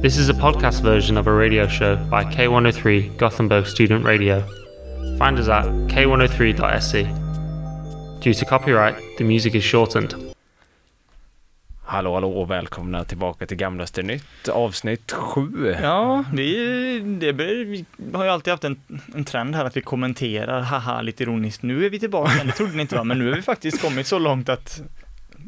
This is a podcast version of a radio show by K103 Gothenburg Student Radio. Find us at k103.se. Due to copyright, the music is shortened. Hallå, hallå och välkomna tillbaka till Gamlaste Nytt, avsnitt 7. Ja, vi, det vi har ju alltid haft en, en trend här att vi kommenterar, haha, lite ironiskt. Nu är vi tillbaka, det trodde ni inte va, men nu har vi faktiskt kommit så långt att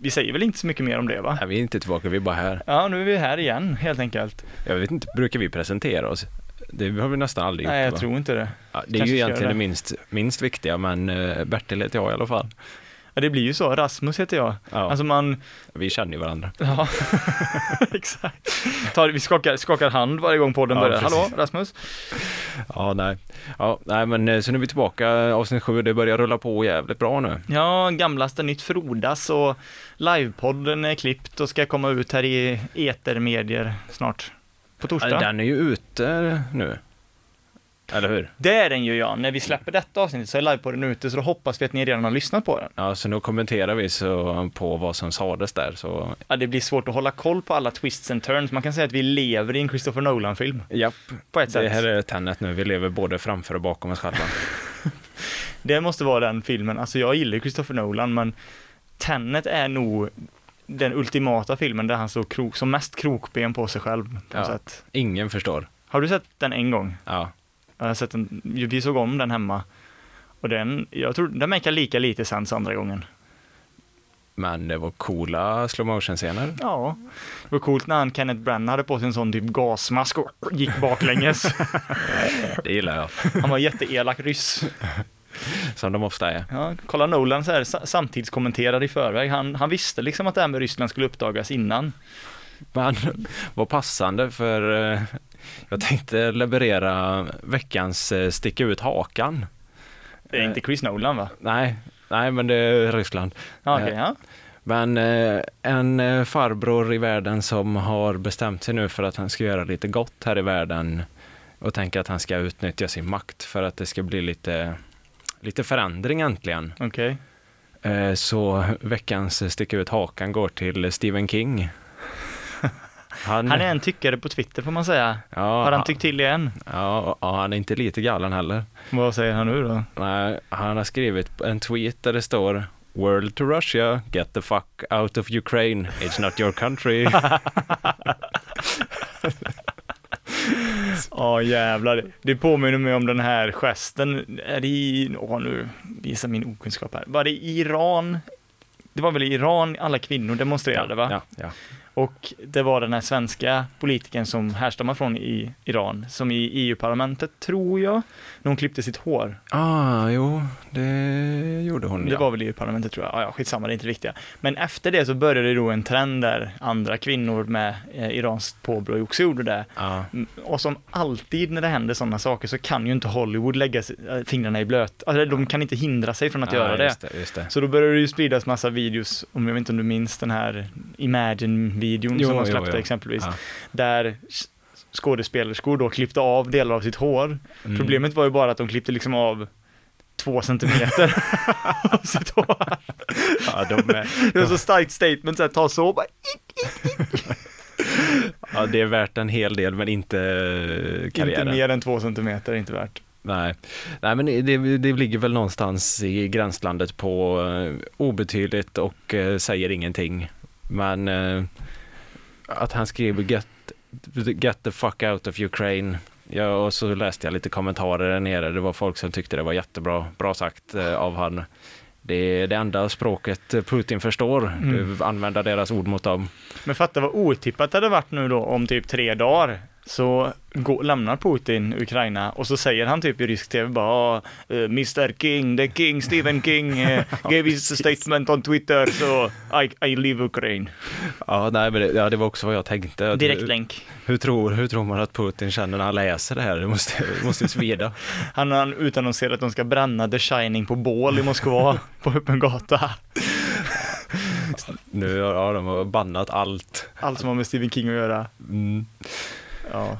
vi säger väl inte så mycket mer om det va? Nej, vi är inte tillbaka, vi är bara här. Ja, nu är vi här igen, helt enkelt. Jag vet inte, brukar vi presentera oss? Det har vi nästan aldrig gjort. Nej, jag va? tror inte det. ja, det är kanske ju egentligen det det. minst, minst viktiga, men uh, Bertil heter jag i alla fall. Ja, det blir ju så, Rasmus heter jag. Ja, Alltså man, vi känner ju varandra. ja, exakt. Tar, vi skakar, skakar hand varje gång podden Ja, börjar. precis. Hallå, Rasmus? Ja, nej. Ja, nej, men eh, så nu är vi tillbaka, avsnitt 7, det börjar rulla på jävligt bra nu. Ja, gamlaste nytt frodas och livepodden är klippt och ska komma ut här i etermedier snart. På torsdag. Den är ju ute nu. Eller hur? Det är den ju ja. När vi släpper detta avsnittet så är livepodden ute så då hoppas vi att ni redan har lyssnat på den. Ja, så nu kommenterar vi så på vad som sades där, så Ja, det blir svårt att hålla koll på alla twists and turns. Man kan säga att vi lever i en Christopher Nolan-film japp. på ett Det sätt. här är Tenet nu, vi lever både framför och bakom oss själva. Det måste vara den filmen. Alltså jag gillar ju Christopher Nolan men Tenet är nog den ultimata filmen där han så krok, som mest krokben på sig själv på Ja. Ingen förstår. Har du sett den en gång? Ja, Jag har sett den, vi såg om den hemma. Och den, jag tror den märker lika lite sens andra gången. men det var coola slow motion scener. Ja, det var coolt när han, Kenneth Branagh hade på sig en sån typ gasmask och gick baklänges. Det gillar jag. Han var jätteelak ryss. Som de ofta är. Ja, kolla Nolan så här, sa- samtidskommenterade i förväg. Han, han visste liksom att det här med Ryssland skulle uppdagas innan. Men vad passande för eh, jag tänkte leverera veckans eh, sticka ut hakan. Det är inte Chris Nolan va? Nej, nej men det är Ryssland. Ja, Okej, Eh, ja. Men eh, en farbror i världen som har bestämt sig nu för att han ska göra lite gott här i världen och tänker att han ska utnyttja sin makt för att det ska bli lite, lite förändring äntligen. Eh, Så veckans sticka ut hakan går till Stephen King. Han, Han är en tyckare på Twitter får man säga. ja, Har han tyckt till igen? ja, ja, han är inte lite galen heller. Vad säger han nu då? Nej, han har skrivit en tweet där det står World to Russia, get the fuck out of Ukraine, it's not your country. Ja jävlar, det påminner mig om den här gesten. Är det i, åh nu visar min okunskap här. Var det i Iran? Det var väl i Iran alla kvinnor demonstrerade va? Ja, ja. Och det var den här svenska politikern som härstammar från i Iran, som i EU-parlamentet, tror jag, när hon klippte sitt hår. Ah, jo, det gjorde hon Det ja. var väl EU-parlamentet tror jag. Ja, ja, skitsamma, det är inte det viktiga. Men efter det så började det då en trend där andra kvinnor med eh, iranskt påbrå också gjorde det. Mm, Och som alltid när det händer sådana saker så kan ju inte Hollywood lägga äh, fingrarna i blöt. Alltså de kan inte hindra sig från att ja, göra det. Just det, just det. Så då började det ju spridas massa videos, om jag vet inte om du minns den här Imagine-videon Jo, som de jo, släppte jo. exempelvis. Ja. Där skådespelerskor då klippte av delar av sitt hår. Mm. Problemet var ju bara att de klippte liksom av två centimeter av sitt hår. Ja, de är, Det var så starkt statement, så här, ta så bara, ja, det är värt en hel del, men inte eh, inte karriären. mer än två centimeter, inte värt. Nej. Nej, men det, det ligger väl någonstans i gränslandet på eh, obetydligt och eh, säger ingenting. Men att han skriver get, get the fuck out of Ukraine. Ja, och så läste jag lite kommentarer där nere. Det var folk som tyckte det var jättebra bra sagt eh, av han. Det är det enda språket Putin förstår. Mm. Du använder deras ord mot dem. Men fatta vad otippat det hade varit nu då om typ tre dagar. Så går, lämnar Putin Ukraina och så säger han typ i rysk tv bara "Ah, eh, Mr King, the King, Stephen King eh, gave his statement on Twitter so I, I leave Ukraine. Ja, nej, men det, ja, det var också vad jag tänkte. Direktlänk. Hur tror, hur tror man att Putin känner när han läser det här? Det måste, det måste svida. Han har utannonserat att de ska bränna The Shining på bål i Moskva på öppen gata. Nu ja, de har bannat allt. Allt som har med Stephen King att göra. Mm. Ja.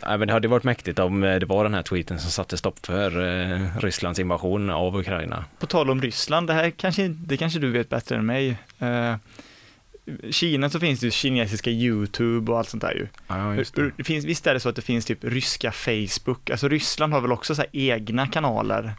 Men det hade varit mäktigt om eh, det var den här tweeten som satte stopp för eh, Rysslands invasion av Ukraina. På tal om Ryssland, det här kanske, det kanske du vet bättre än mig. Eh, Kina så finns det ju kinesiska YouTube och allt sånt där ju. Ja, just det. Det finns, visst är det så att det finns typ ryska Facebook, alltså Ryssland har väl också så här egna kanaler.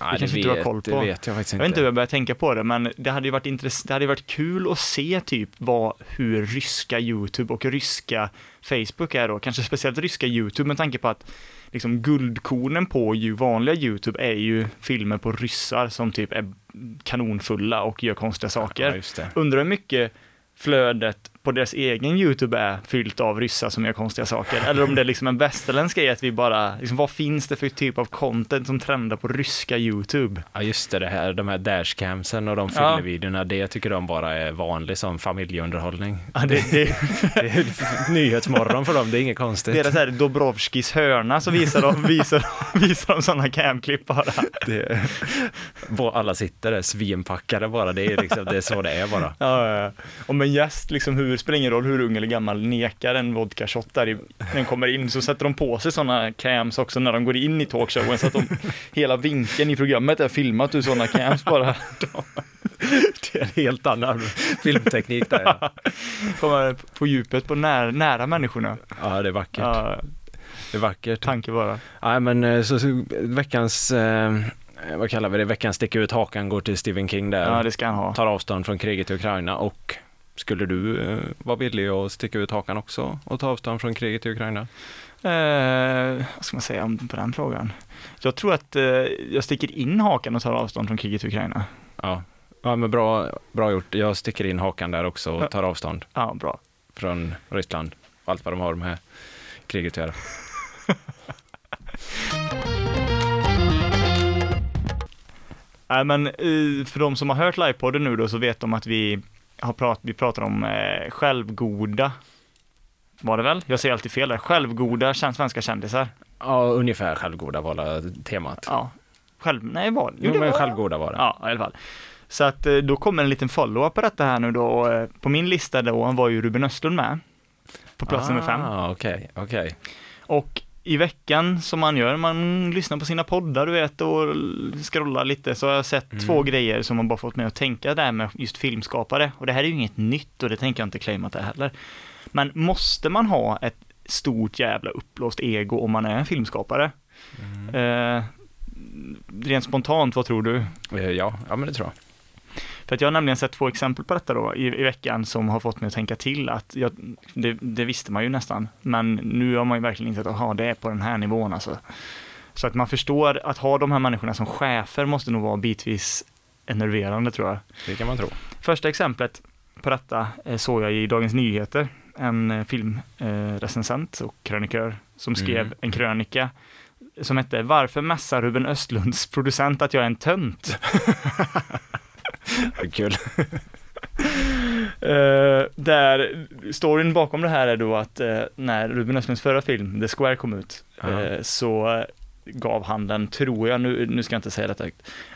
Nej, kanske inte du har koll Det på. vet jag faktiskt Jag inte. vet inte hur jag börjar tänka på det, men det hade ju varit intress- det hade varit kul att se typ vad, hur ryska YouTube och ryska Facebook är då, kanske speciellt ryska YouTube med tanke på att liksom guldkornen på ju vanliga YouTube är ju filmer på ryssar som typ är kanonfulla och gör konstiga saker. Ja, det. Undrar hur mycket flödet på deras egen YouTube är fyllt av ryssar som gör konstiga saker. Eller om det är liksom en västerländsk grej att vi bara, liksom, vad finns det för typ av content som trendar på ryska YouTube? Ja, just det, det här, de här dashcamsen och de Ja. fyllevideorna, det tycker de bara är vanlig som familjeunderhållning. Ja, det, det, Det är nyhetsmorgon för dem, det är inget konstigt. deras här Dobrovskis hörna så visar de, visar, visar de sådana camklipp bara. Det, alla sitter där svinpackade bara, det är, liksom, det är så det är bara. Ja, ja, ja. Om en gäst, liksom hur, spelar ingen roll hur ung eller gammal, nekar en vodka shot där i, när den kommer in så sätter de på sig sådana cams också när de går in i talkshowen så att de, hela vinkeln i programmet är filmat ur sådana cams bara. Det är en helt annan filmteknik där. Ja, Kommer på djupet på nära, nära människorna. ja det är vackert. Ja, Det är vackert. tanke bara. Nej, men eh, så, så veckans, eh, vad kallar vi det, veckans sticka ut hakan går till Stephen King där. Ja, det ska han ha. Tar avstånd från kriget i Ukraina och skulle du eh, vara villig att sticka ut hakan också och ta avstånd från kriget i Ukraina? Eh, vad ska man säga om på den frågan? Jag tror att eh, jag sticker in hakan och tar avstånd från kriget i Ukraina. Ja, ja men bra, bra gjort. Jag sticker in hakan där också och tar avstånd Ja, bra. från Ryssland och allt vad de har med kriget att göra. Nej, men eh, för de som har hört livepodden nu då så vet de att vi har prat, vi pratar om eh, självgoda, var det väl? Jag säger alltid fel där. Självgoda svenska kändisar. Ja, ungefär självgoda var det temat. Ja. Själv, nej, var Jo, det men var- självgoda var det. Ja, i alla fall. Så att eh, då kommer en liten follow-up på detta här nu då. Eh, På min lista då var ju Ruben Östlund med. På plats nummer fem. Ah, okej, okej. Och i veckan som man gör, man lyssnar på sina poddar du vet och scrollar lite så har jag sett Mm. två grejer som har bara fått mig att tänka där med just filmskapare. Och det här är ju inget nytt och det tänker jag inte claima det heller. Men måste man ha ett stort jävla uppblåst ego om man är en filmskapare? Mm. Eh, rent spontant, vad tror du? Eh, Ja, ja, men det tror jag. För att jag har nämligen sett två exempel på detta då i, i veckan som har fått mig att tänka till att jag, det, det visste man ju nästan, men nu har man ju verkligen insett att det är på den här nivån alltså. Så att man förstår att ha de här människorna som chefer måste nog vara bitvis enerverande tror jag. Det kan man tro. Första exemplet på detta eh, såg jag i Dagens Nyheter, en eh, filmrecensent och krönikör som skrev Mm. en krönika som hette Varför mässar Ruben Östlunds producent att jag är en tönt? Kul. Eh, där storyn bakom det här är då att eh, när Ruben Östlunds förra film, The Square, kom ut, Ja. eh, så gav han den, tror jag, nu, nu ska jag inte säga detta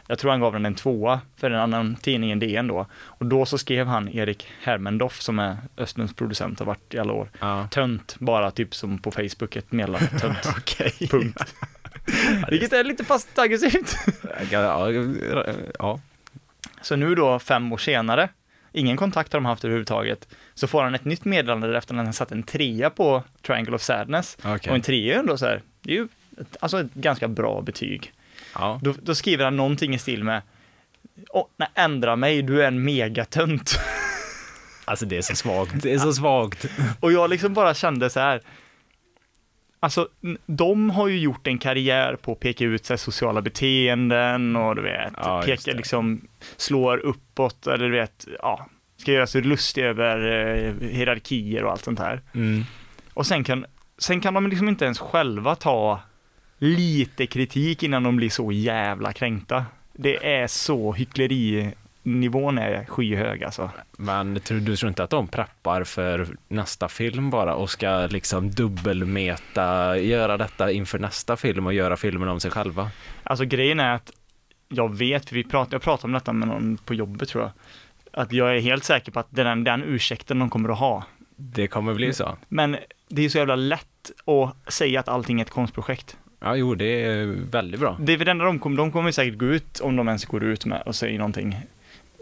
jag tror han gav den en tvåa för en annan tidning än DN då. Och då så skrev han Erik Hermendoff, som är Östlunds producent, har varit i alla år. Ja. Tönt, bara typ som på Facebook, ett meddelande, tönt. Okej. Punkt. Vilket är lite fast aggressivt. Ja, ja. Så nu då, fem år senare, ingen kontakt har de haft överhuvudtaget, så får han ett nytt meddelande efter att han satt en trea på Triangle of Sadness. okej. Och en trea är ändå så här, det är ju ett, alltså ett ganska bra betyg. Ja. Då, då skriver han någonting i stil med, Åh, nej, ändra mig, du är en megatönt. Alltså det är så svagt. Det är så svagt. Och jag liksom bara kände så här, alltså de har ju gjort en karriär på att peka ut sig sociala beteenden och du vet, Ja, peka liksom, slår uppåt eller du vet, ja, ska göra sig lustig över eh, hierarkier och allt sånt här. Mm. Och sen kan, sen kan de liksom inte ens själva ta lite kritik innan de blir så jävla kränkta. Det är så hycklerinivån är skyhög alltså. Men tror, du tror inte att de preppar för nästa film bara och ska liksom dubbelmeta, göra detta inför nästa film och göra filmen om sig själva? Alltså grejen är att jag vet, vi prat, jag pratade om detta med någon på jobbet tror jag, att jag är helt säker på att det är den, den ursäkten de kommer att ha. Det kommer bli så. Men det är så jävla lätt att säga att allting är ett konstprojekt. Ja, jo, det är väldigt bra. Det är väl det enda de kommer, de kommer säkert gå ut, om de ens går ut med och säger någonting,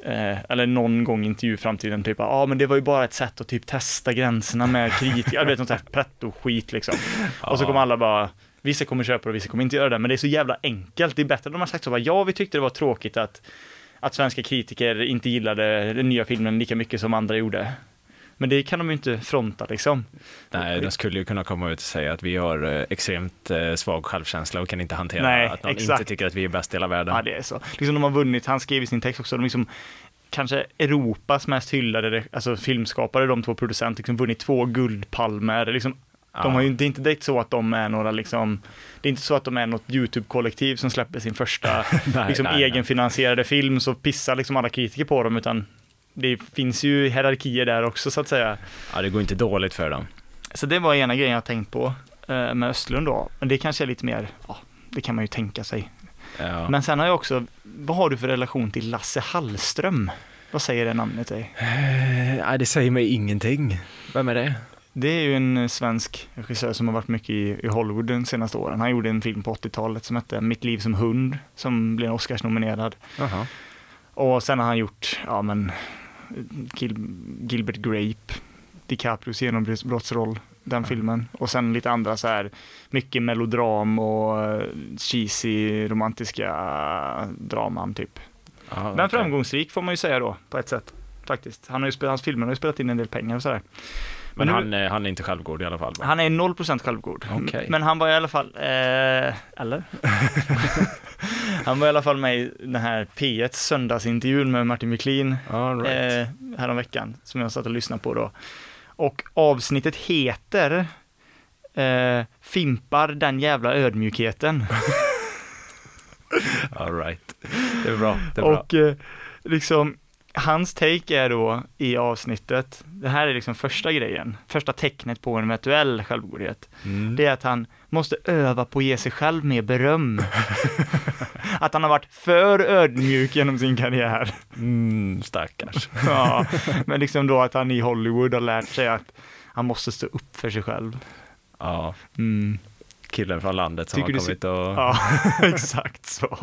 Eh, eller någon gång i framtiden, typ ja ah, men det var ju bara ett sätt att typ testa gränserna med kritiker, jag vet något sånt här pretto-skit liksom. Och så kommer alla bara, vissa kommer köpa det och vissa kommer inte göra det, men det är så jävla enkelt. Det är bättre att de har sagt så, bara, ja vi tyckte det var tråkigt att, att svenska kritiker inte gillade den nya filmen lika mycket som andra gjorde. Men det kan de ju inte fronta liksom. Nej, de skulle ju kunna komma ut och säga att vi har eh, extremt eh, svag självkänsla och kan inte hantera Nej, att någon exakt. inte tycker att vi är bäst i hela världen. Ja, det är så. Liksom de har vunnit, han skrev i sin text också, de liksom kanske Europas mest hyllade alltså filmskapare, de två producenterna, liksom vunnit två guldpalmer. Liksom, de har ju, det är inte direkt så att de är några liksom, det är inte så att de är något YouTube-kollektiv som släpper sin första Nej, liksom, nej, nej. egenfinansierade film, så pissar liksom alla kritiker på dem, utan det finns ju hierarkier där också så att säga. Ja, det går inte dåligt för dem. Så det var ena grejen jag tänkt på eh, med Östlund då, men det kanske är lite mer, ja, det kan man ju tänka sig. Ja. Men sen har jag också, vad har du för relation till Lasse Hallström? Vad säger det namnet dig? Eh, Nej, det säger mig ingenting. Vem är det? Det är ju en svensk regissör som har varit mycket i, i Hollywood de senaste åren. Han gjorde en film på 80-talet som hette Mitt liv som hund, som blev Oscars-nominerad. Jaha. Och sen har han gjort, ja men, Gil, Gilbert Grape, DiCaprios genombrottsroll, den filmen. Och sen lite andra så här, mycket melodram och eh, cheesy romantiska draman typ. Ja, Men okej. framgångsrik får man ju säga då, på ett sätt. Faktiskt. Han har ju spelat, hans filmer har ju spelat in en del pengar och sådär. Men nu- han, eh, han är inte självgod i alla fall? va? Han är 0% självgod. Okej. Men han var i alla fall, eh, eller? han var i alla fall med i den här P1 söndagsintervjun med Martin Wiklin All right. eh, häromveckan, som jag satt och lyssnade på då. Och avsnittet heter eh, Fimpar den jävla ödmjukheten. All right. Det är bra. Det är bra. Och eh, liksom, hans take är då i avsnittet, det här är liksom första grejen, första tecknet på en eventuell självgodhet. Mm. Det är att han måste öva på att ge sig själv mer beröm. att han har varit för ödmjuk genom sin karriär. Mm, stackars. ja, men liksom då att han i Hollywood har lärt sig att han måste stå upp för sig själv. Ja, Mm. killen från landet som Tycker har kommit och... Ja, exakt så.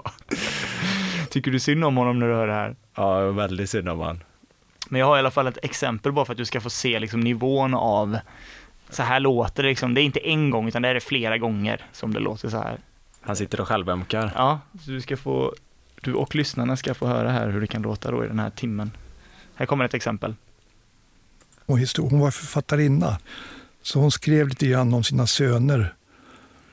Tycker du synd om honom när du hör det här? Ja, väldigt synd om han. Men jag har i alla fall ett exempel bara för att du ska få se liksom nivån av så här låter det liksom. Det är inte en gång utan det är flera gånger som det låter så här. Han sitter och självömkar. Ja, så du ska få, du och lyssnarna ska få höra här hur det kan låta då i den här timmen. Här kommer ett exempel. och hon var författarinna. Så hon skrev lite grann om sina söner.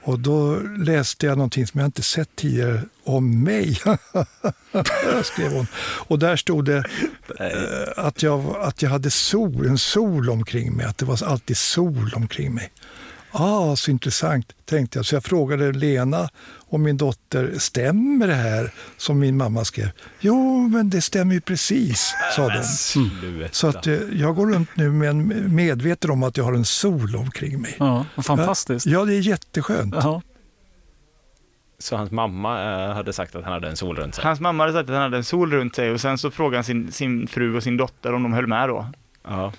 Och då läste jag någonting som jag inte sett tidigare om mig. skrev hon. Och där stod det eh, att, jag, att jag hade sol, en sol omkring mig. Att det var alltid sol omkring mig. Ah, så intressant, tänkte jag. Så jag frågade Lena och min dotter, stämmer det här som min mamma skrev? Jo, men det stämmer ju precis, sa de. Sluta. Så att eh, jag går runt nu med en medveten om att jag har en sol omkring mig. Ja, fantastiskt. Ja, det är jätteskönt. Ja. Så hans mamma eh, hade sagt att han hade en sol runt sig? Hans mamma hade sagt att han hade en sol runt sig och sen så frågade han sin, sin fru och sin dotter om de höll med då. Ja.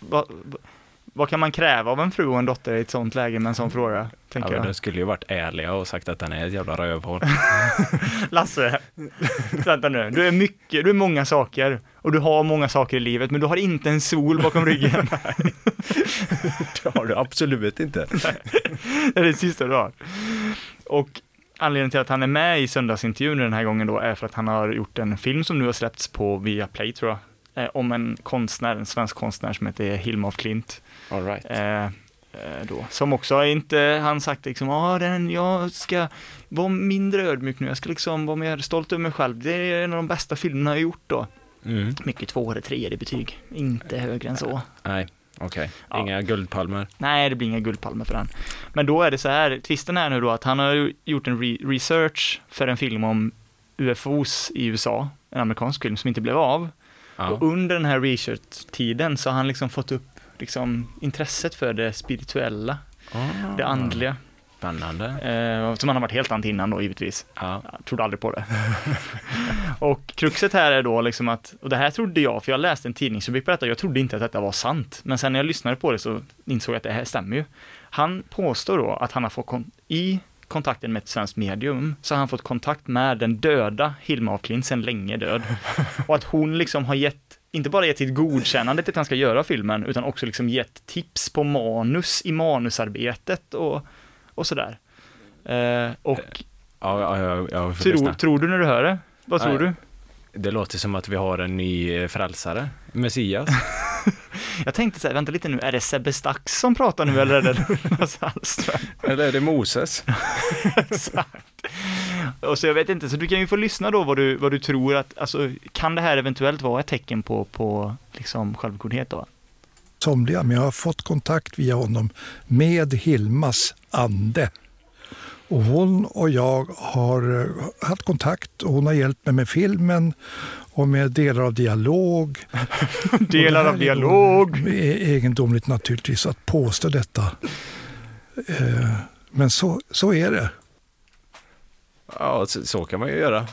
Va, va, vad kan man kräva av en fru och en dotter i ett sånt läge med en sån fråga? ja Tänker de jag. skulle ju varit ärliga och sagt att den är ett jävla rövhål. Lasse, vänta nu. Du är mycket, du är många saker och du har många saker i livet men du har inte en sol bakom ryggen. det har du absolut inte. det är det sista du har. Och anledningen till att han är med i söndagsintervjun den här gången då är för att han har gjort en film som nu har släppts på Viaplay tror jag. Eh, om en konstnär, en svensk konstnär som heter Hilma af Klint. All right. Eh, eh, då. Som också har inte han sagt liksom, ja den, jag ska vara mindre ödmjuk nu, jag ska liksom vara mer stolt över mig själv. Det är en av de bästa filmerna jag har gjort då. Mm. Mycket två eller tre i betyg, inte högre än så. Nej, okej. Ja. Inga guldpalmer. Nej, det blir inga guldpalmer för den. Men då är det så här, twisten är nu då att han har gjort en re- research för en film om UFOs i USA, en amerikansk film som inte blev av. Ja. Och under den här research-tiden så har han liksom fått upp liksom intresset för det spirituella, det andliga, Spännande. eh, som han har varit helt anti innan då givetvis. Ja. Jag trodde aldrig på det. och kruxet här är då liksom att, och det här trodde jag, för jag läste en tidningsrubrik på detta, jag trodde inte att detta var sant. Men sen när jag lyssnade på det så insåg jag att det här stämmer ju. Han påstår då att han har fått, kon- i kontakten med ett svenskt medium så har han fått kontakt med den döda Hilma af Klint, sen länge död. Och att hon liksom har gett, inte bara gett sitt godkännande till att han ska göra filmen, utan också liksom gett tips på manus i manusarbetet och, och sådär. Eh, och Ja, ja, ja, tror, tror du när du hör det? Vad tror du? Det låter som att vi har en ny eh, frälsare, Messias. Jag tänkte så här, vänta lite nu, är det Sebbe Stax som pratar nu eller är det Jonas Hallström? Eller är det Moses? Exakt. Och så jag vet inte, så du kan ju få lyssna då vad du, vad du tror att, alltså kan det här eventuellt vara ett tecken på, på liksom självgodhet då? somliga, men jag har fått kontakt via honom med Hilmas ande. Och hon och jag har eh, haft kontakt och hon har hjälpt mig med filmen och med delar av dialog. Delar av det här är dialog. Egendomligt naturligtvis att påstå detta. Eh, Men så, så är det. Ja, så, så kan man ju göra.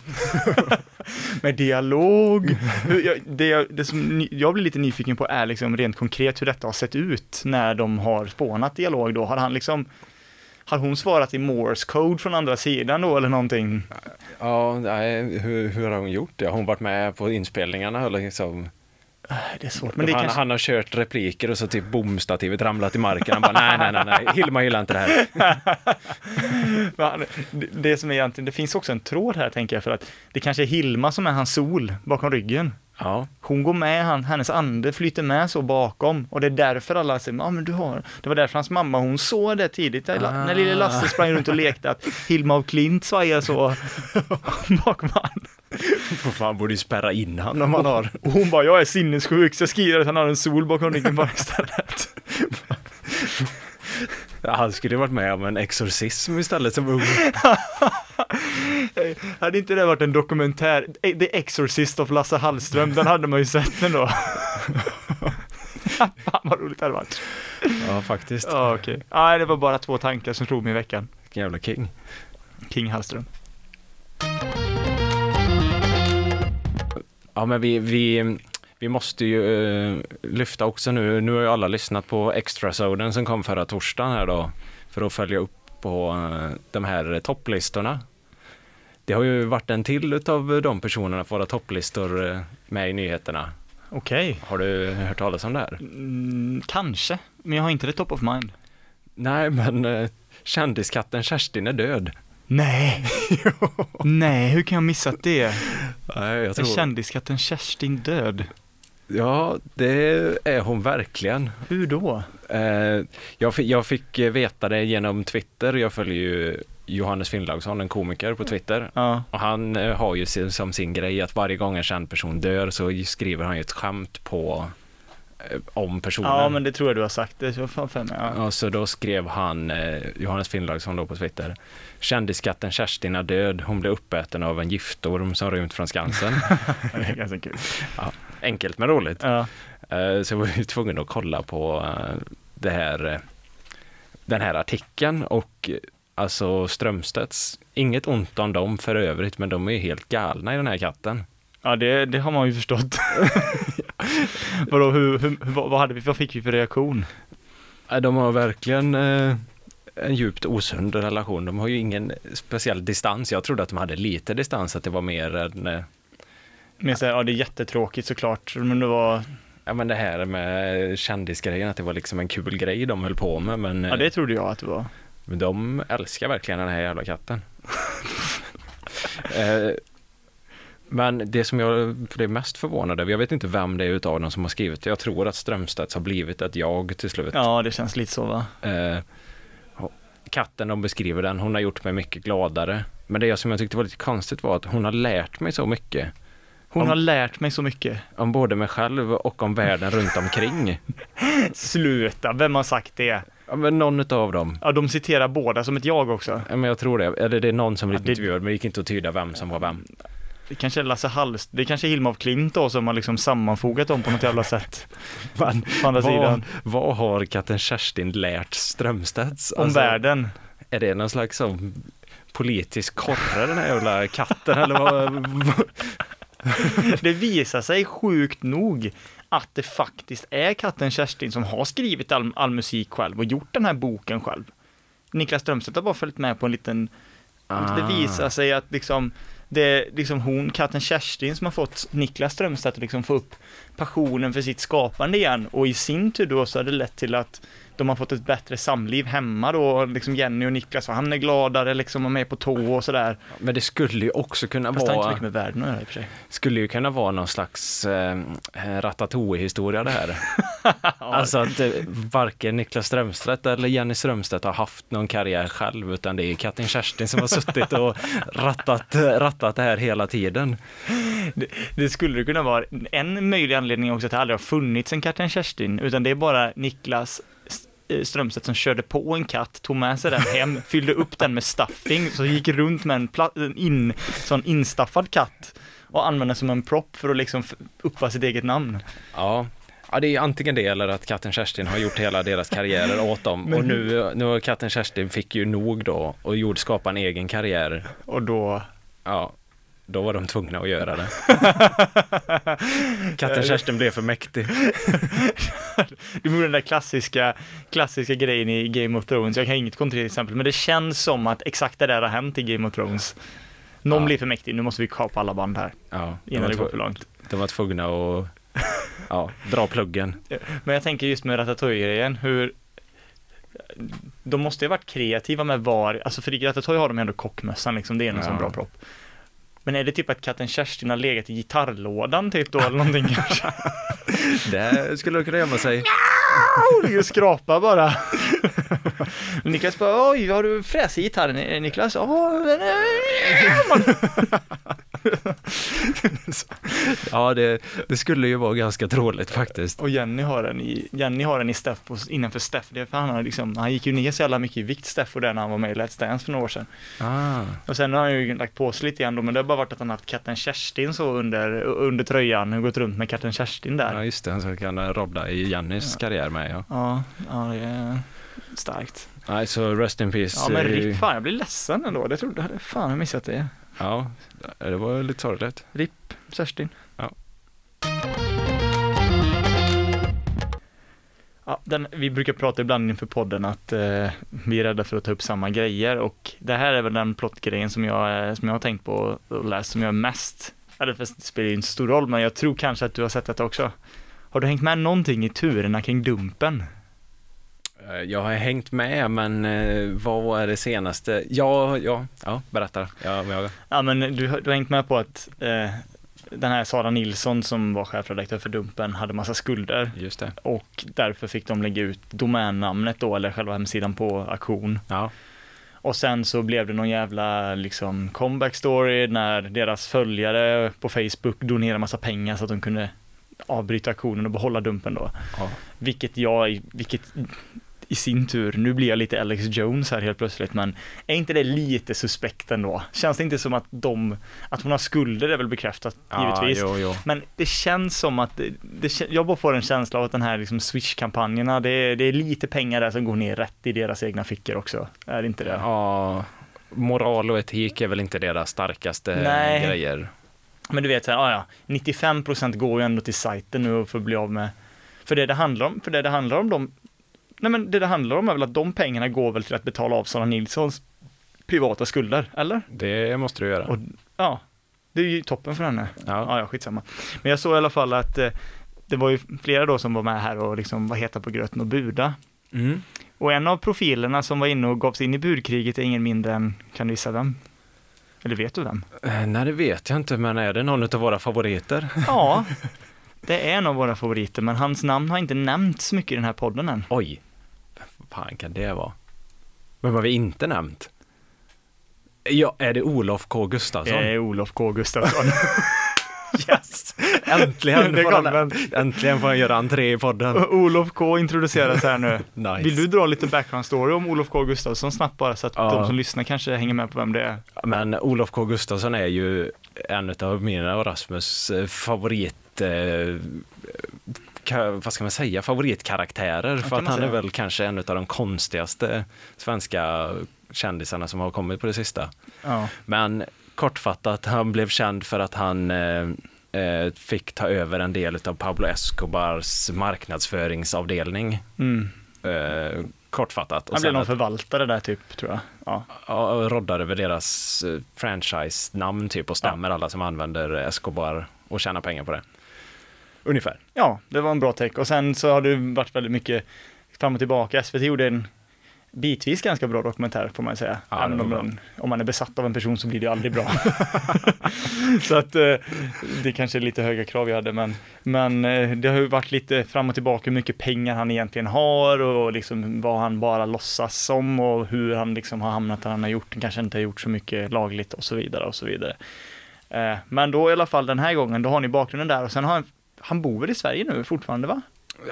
Med dialog. Jag- Det, det som jag blir lite nyfiken på är liksom rent konkret hur detta har sett ut när de har spånat dialog då. Har han liksom, har hon svarat i Morse code från andra sidan då eller någonting? Ja, nej, hur, hur har hon gjort det? Har hon varit med på inspelningarna eller liksom? Det är svårt, men det han, kanske... han har kört repliker och så typ bomstativet ramlat i marken. Han bara, nej, nej, nej, nej, Hilma gillar inte det här. Han- det- som är egentligen, det finns också en tråd här tänker jag för att det kanske är Hilma som är hans sol bakom ryggen. Ja, Hon går med, han, hennes ande flyter med så bakom och det är därför alla säger, ja men du har, det var därför hans mamma, hon såg det tidigt, när, Ah. när lille Lasse sprang runt och lekte att Hilma av Klint svajar så bakom han. För fan borde ju spärra in han om man har. Och hon bara, jag är sinnessjuk så jag skriver att han har en sol bakom ryggen bara istället. Han skulle varit med om en exorcism istället som ung. Hade inte det varit en dokumentär, The Exorcist of Lasse Hallström, den hade man ju sett ändå. Fan vad roligt det hade varit. Ja, faktiskt. Ja, okej. Nej, det var bara två tankar som slog mig i veckan. Vilken jävla king. King Hallström. Ja, men vi, vi, vi måste ju eh, lyfta också nu. Nu har ju alla lyssnat på extrasoden som kom förra torsdagen här då. För att följa upp på eh, de här topplistorna. Det har ju varit en till utav de personerna på våra topplistor eh, med i nyheterna. Okej. Har du hört talas om det här? Mm, kanske, men jag har inte det top of mind. Nej, men eh, kändiskatten Kerstin är död. Nej. Nej, hur kan jag missat det? Nej, jag Är tror... kändiskatten Kerstin död? Ja, det är hon verkligen. Hur då? Eh, jag, fick, jag fick veta det genom Twitter. Jag följer ju Johannes Finnlaugsson, en komiker på Twitter. Ja, Och han eh, har ju sin, som sin grej att varje gång en känd person dör så skriver han ju ett skämt på om personen. ja men det tror jag du har sagt. Det var fan för mig. Ja. Och så då skrev han, eh, Johannes Finnlaugsson då på Twitter, kändiskatten Kerstin är död, hon blev uppäten av en giftorm som rymt från Skansen. Det är ganska kul. Enkelt men roligt. Ja. Eh, Så jag var ju tvungen att kolla på eh, det här, eh, den här artikeln och eh, alltså Strömstedts, inget ont om dem för övrigt, men de är ju helt galna i den här katten. Ja, det, det har man ju förstått. Vadå, hur, hur, vad, hade vi, vad fick vi för reaktion? Eh, De har verkligen eh, en djupt osund relation. De har ju ingen speciell distans. Jag trodde att de hade lite distans, att det var mer än eh, Men så här, ja, det är jättetråkigt såklart, men det var, Ja men det här med kändisgrejen, att det var liksom en kul grej de höll på med men, ja det trodde jag att det var. men de älskar verkligen den här jävla katten. eh, men det som jag blev mest förvånad över, jag vet inte vem det är utav dem som har skrivit det, jag tror att Strömstedts har blivit ett jag till slut. Ja, det känns lite så va? Eh, katten de beskriver den, hon har gjort mig mycket gladare. Men det som jag tyckte var lite konstigt var att hon har lärt mig så mycket. Hon Om- har lärt mig så mycket. Om både mig själv och om världen runt omkring. Sluta, vem har sagt det? Ja, men någon utav dem. Ja, de citerar båda som ett jag också. Ja, men jag tror det. Eller det är någon som Ja, blivit det- intervjuad, men det gick inte att tyda vem som var vem. Det kanske är Lasse Hallst, det kanske är Hilma af Klint då som har liksom sammanfogat dem på något jävla sätt. Men, På andra vad, sidan. vad har katten Kerstin lärt Strömstedts? Om Alltså, världen. Är det någon slags sån politisk korre den här jävla katten eller vad? Det visar sig sjukt nog att det faktiskt är katten Kerstin som har skrivit all, all musik själv och gjort den här boken själv. Niklas Strömstedt har bara följt med på en liten, Ah. det visar sig att liksom, det är liksom hon, katten Kerstin, som har fått Niklas Strömstedt att liksom få upp passionen för sitt skapande igen och i sin tur då så har det lett till att de har fått ett bättre samliv hemma då, liksom Jenny och Niklas, och han är gladare liksom och med på tå och sådär. Men det skulle ju också kunna Fast inte vara, mycket med världen att göra i och för sig. skulle ju kunna vara någon slags eh, ratatouille-historia det här. Alltså att eh, varken Niklas Strömstedt eller Jenny Strömstedt har haft någon karriär själv, utan det är katten Kerstin som har suttit och rattat, rattat det här hela tiden. Det skulle det kunna vara. En möjlig anledning också att det aldrig har funnits en katten Kerstin, utan det är bara Niklas eh, Strömstedt som körde på en katt, tog med sig den hem, fyllde upp den med stuffing, så gick runt med en, en in, sån instaffad katt och använde som en prop för att liksom uppa sitt eget namn. Ja. Ja, det är antingen det eller att katten Kerstin har gjort hela deras karriärer åt dem. Och nu, nu har katten Kerstin fick ju nog då och gjorde skapa en egen karriär. Och då, Ja, då var de tvungna att göra det. katten Kerstin blev för mäktig. du gjorde den där klassiska, klassiska grejen i Game of Thrones, jag kan inget konkret exempel, men det känns som att exakt det där har hänt i Game of Thrones. Någon Ja. blir för mäktig, nu måste vi kapa alla band här, Ja, de, innan det går för långt. de var tvungna att ja, dra pluggen. Men jag tänker just med Ratatouille-grejen, hur de måste ju ha varit kreativa med var, alltså för i Ratatouille har de ändå kockmössan liksom, det är en Ja. sån bra propp. Men är det typ att katten Kerstin har legat i gitarrlådan typ då eller någonting kanske? Det skulle de kunna gömma sig. Ligger och skrapar bara. Niklas bara, oj, har du fräs i gitarren Niklas? Ja, den är... Ja, det, det skulle ju vara ganska troligt faktiskt. Och Jenny har den i, Jenny har den i Steff på, innanför Steff. Det är för han, har liksom, han gick ju ner så jävla mycket i vikt Steff och den när han var med i Let's Dance för några år sedan. Ah. Och sen har han ju lagt på sig lite igen då, men det har bara varit att han haft katten Kerstin så under, under tröjan, och gått runt med katten Kerstin där. Ja, just det. Så kan rodda i Jannys karriär med. Ja. Ja, ja det är starkt. Nej, så rest in peace. Ja men RIP, fan jag blir ledsen ändå. Det trodde, hade fan jag missat det. Ja, det var lite sorgligt. RIP, Kerstin. Ja. Ja, den, vi brukar prata ibland inför podden att eh, vi är rädda för att ta upp samma grejer och det här är väl den plottgrejen som jag, eh, som jag har tänkt på och läst som jag är mest, eller det spelar ju inte så stor roll men jag tror kanske att du har sett detta också. Har du hängt med någonting i turerna kring Dumpen? Eh, Jag har hängt med, men eh, vad var det senaste? Ja, ja, ja, berätta. Ja, men jag, Ja men du, du har hängt med på att eh, den här Sara Nilsson som var chefredaktör för Dumpen hade massa skulder just det. och därför fick de lägga ut domännamnet då eller själva hemsidan på auktion. Ja, Och sen så blev det någon jävla liksom comeback story när deras följare på Facebook donerade massa pengar så att de kunde avbryta auktionen och behålla Dumpen då. ja. Vilket jag, vilket i sin tur, nu blir jag lite Alex Jones här helt plötsligt, men är inte det lite suspekt ändå? Känns det inte som att de, att hon har skulder är väl bekräftat givetvis, Ja, jo, jo. men det känns som att, det, det, jag bara får en känsla av att den här liksom Swish-kampanjerna, det, är- det är lite pengar där som går ner rätt i deras egna fickor också. Är det inte det? Ja, moral och etik är väl inte deras starkaste Nej. grejer. Men du vet, så här, ah, ja, 95% går ju ändå till sajten nu för att bli av med, för det det handlar om, för det det handlar om, de, nej men det det handlar om är väl att de pengarna går väl till att betala av Sara Nilssons privata skulder, eller? Det måste du göra. Och, ja, det är ju toppen för henne. ja. Ja, ja, skitsamma. Men jag såg i alla fall att eh, det var ju flera då som var med här och liksom var heta på gröten och buda. Mm. Och en av profilerna som var inne och gav sig in i budkriget är ingen mindre än, kan du gissa vem? Eller vet du vem? Eh, Nej, det vet jag inte, men är det någon av våra favoriter? Ja, det är en av våra favoriter, men hans namn har inte nämnts mycket i den här podden än. Oj, fan kan det vara? Vem har vi inte nämnt? Ja, är det Olof K Gustafsson? Det är Olof K Gustafsson. Yes! Äntligen, får han, äntligen får han göra entré i podden. Olof K introduceras här nu. Nice. Vill du dra lite background story om Olof K Gustafsson snabbt bara så att Ja. de som lyssnar kanske hänger med på vem det är? Men Olof K Gustafsson är ju en av mina och Rasmus eh, favorit... Eh, vad ska man säga? Favoritkaraktärer. För att han är säga. väl kanske en av de konstigaste svenska kändisarna som har kommit på det sista. Ja. Men kortfattat, han blev känd för att han eh, eh, fick ta över en del av Pablo Escobars marknadsföringsavdelning. Mm. Eh, kortfattat. Och Han blev någon att- förvaltare där typ, tror jag. Ja. Ja, och roddar över deras eh, franchise-namn typ och stämmer alla som använder Escobar och tjänar pengar på det. Ungefär. ja, det var en bra take. Och sen så har det varit väldigt mycket fram och tillbaka. SVT gjorde en bitvis ganska bra dokumentär får man säga. Ja, Även om, den, om man är besatt av en person så blir det aldrig bra. så att eh, det kanske är lite höga krav jag hade, men, men eh, det har ju varit lite fram och tillbaka hur mycket pengar han egentligen har och liksom vad han bara låtsas som och hur han liksom har hamnat där han har gjort. Han kanske inte har gjort så mycket lagligt och så vidare och så vidare. Eh, Men då i alla fall den här gången, då har ni bakgrunden där och sen har han, han bor väl i Sverige nu fortfarande va?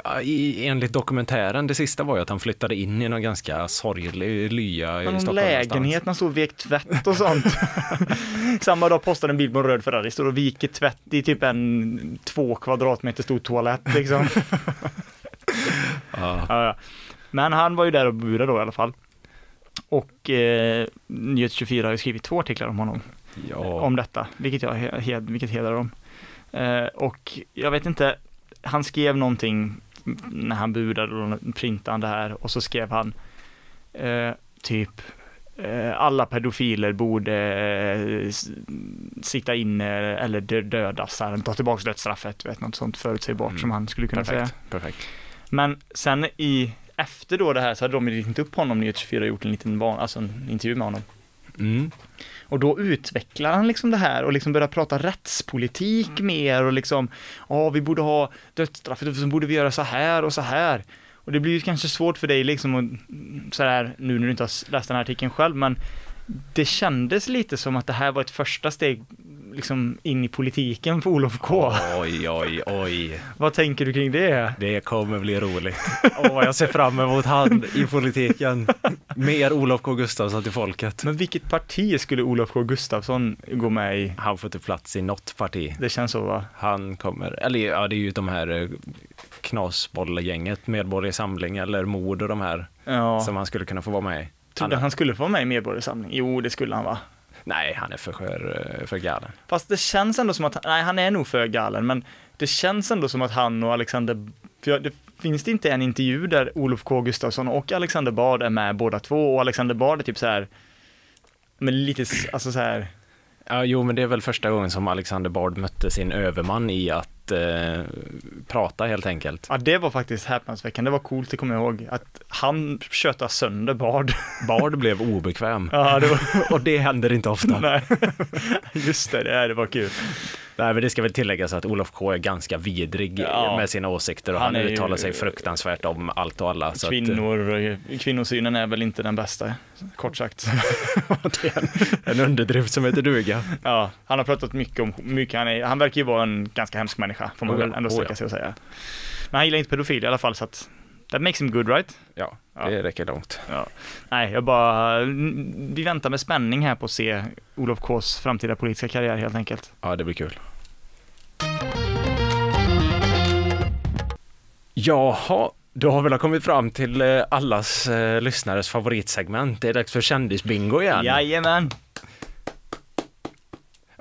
Ja, i, enligt dokumentären, det sista var ju att han flyttade in i någon ganska sorglig lya i Någon Stockholm. lägenhet, någonstans. han står och vek tvätt och sånt. Samma dag postar en bild på en röd Ferrari, står och viker tvätt i typ en två kvadratmeter stor toalett liksom. Ja, ja. Men han var ju där och burade då i alla fall. Och eh, Nyhets 24 har ju skrivit två artiklar om honom, om detta, vilket, jag, vilket hedrar dem. Eh, och jag vet inte, han skrev någonting när han budade och printade han det här och så skrev han eh, typ eh, alla pedofiler borde eh, sitta inne eller dö- dödas, här, ta tillbaka dödsstraffet, vet, något sånt förutsägbart Mm. som han skulle kunna säga. perfekt. perfekt. Men sen i, efter då det här så hade de ju ringt upp honom, Nyhet 24 och gjort en liten van, alltså en intervju med honom. Mm. Och då utvecklar han liksom det här och liksom börjar prata rättspolitik mer och liksom, ja vi borde ha dödsstraffet och så borde vi göra så här och så här. Och det blir ju kanske svårt för dig liksom att, så här, nu när du inte har läst den här artikeln själv, men det kändes lite som att det här var ett första steg liksom in i politiken för Olof K. Oj, oj, oj. Vad tänker du kring det? Det kommer bli roligt. Åh, jag ser fram emot han i politiken. Mer Olof K Gustafsson till folket. Men vilket parti skulle Olof K Gustafsson gå med i? Han får inte plats i något parti. Det känns så va? Han kommer, eller ja, det är ju de här eh, knasbollgänget, Medborgerlig Samling eller Mord och de här Ja. som han skulle kunna få vara med i. Trodde han skulle få vara med i Medborgarsamling? Jo, det skulle han va? Nej, han är för, för, för galen. Fast det känns ändå som att, nej han är nog för galen, men det känns ändå som att han och Alexander, för det finns det inte en intervju där Olof K Gustafsson och Alexander Bard är med båda två och Alexander Bard är typ så här, men lite, alltså så här, Ja, jo, men det är väl första gången som Alexander Bard mötte sin överman i att eh, prata helt enkelt. ja det var faktiskt häpnadsväckande, det var coolt, det kommer jag ihåg, att han tjötade sönder Bard. Bard blev obekväm Ja, det var, och det händer inte ofta. nej, just det, det, här, det var kul. Nej, men det ska väl tilläggas att Olof K är ganska vidrig Ja. med sina åsikter och Han han, uttalar sig fruktansvärt om allt och alla. Så Kvinnor, kvinnosynen är väl inte den bästa, kort sagt. Att, en, en underdrift som heter duga. Ja, han har pratat mycket om, mycket, han, är, han verkar ju vara en ganska hemsk människa, får man Oh ja, väl ändå oh sträcka ja. sig och säga. Men han gillar inte pedofil i alla fall, så att that makes him good right? Ja, Ja. det räcker långt. Ja. Nej, jag bara, vi väntar med spänning här på att se Olof Ks framtida politiska karriär helt enkelt. Ja, det blir kul. Jaha, då har vi väl kommit fram till eh, allas eh, lyssnares favoritsegment. Det är dags för kändisbingo igen. Jajamän!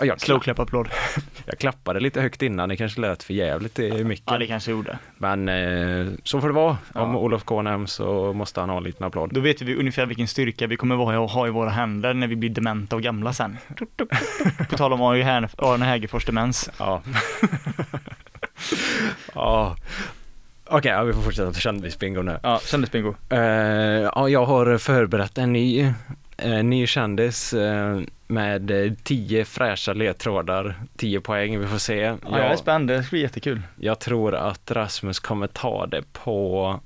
Ja, jag, Slow clap applåd. jag klappade lite högt innan, det kanske lät för jävligt i micken. Ja, det kanske gjorde. Men eh, så får det vara. Om Ja. Olof K nämns så måste han ha en liten applåd. Då vet vi ungefär vilken styrka vi kommer vara ha i våra händer när vi blir dementa och gamla sen. På tal om Arne Hägerfors demens. Ja. ja. Okej, ja, vi får fortsätta på kändisbingo nu. Ja, kändisbingo. Eh, ja, jag har förberett en ny, en ny kändis eh, med eh, tio fräscha ledtrådar, tio poäng, vi får se. Ja, jag är spänd, det ska bli jättekul. jag tror att Rasmus kommer ta det på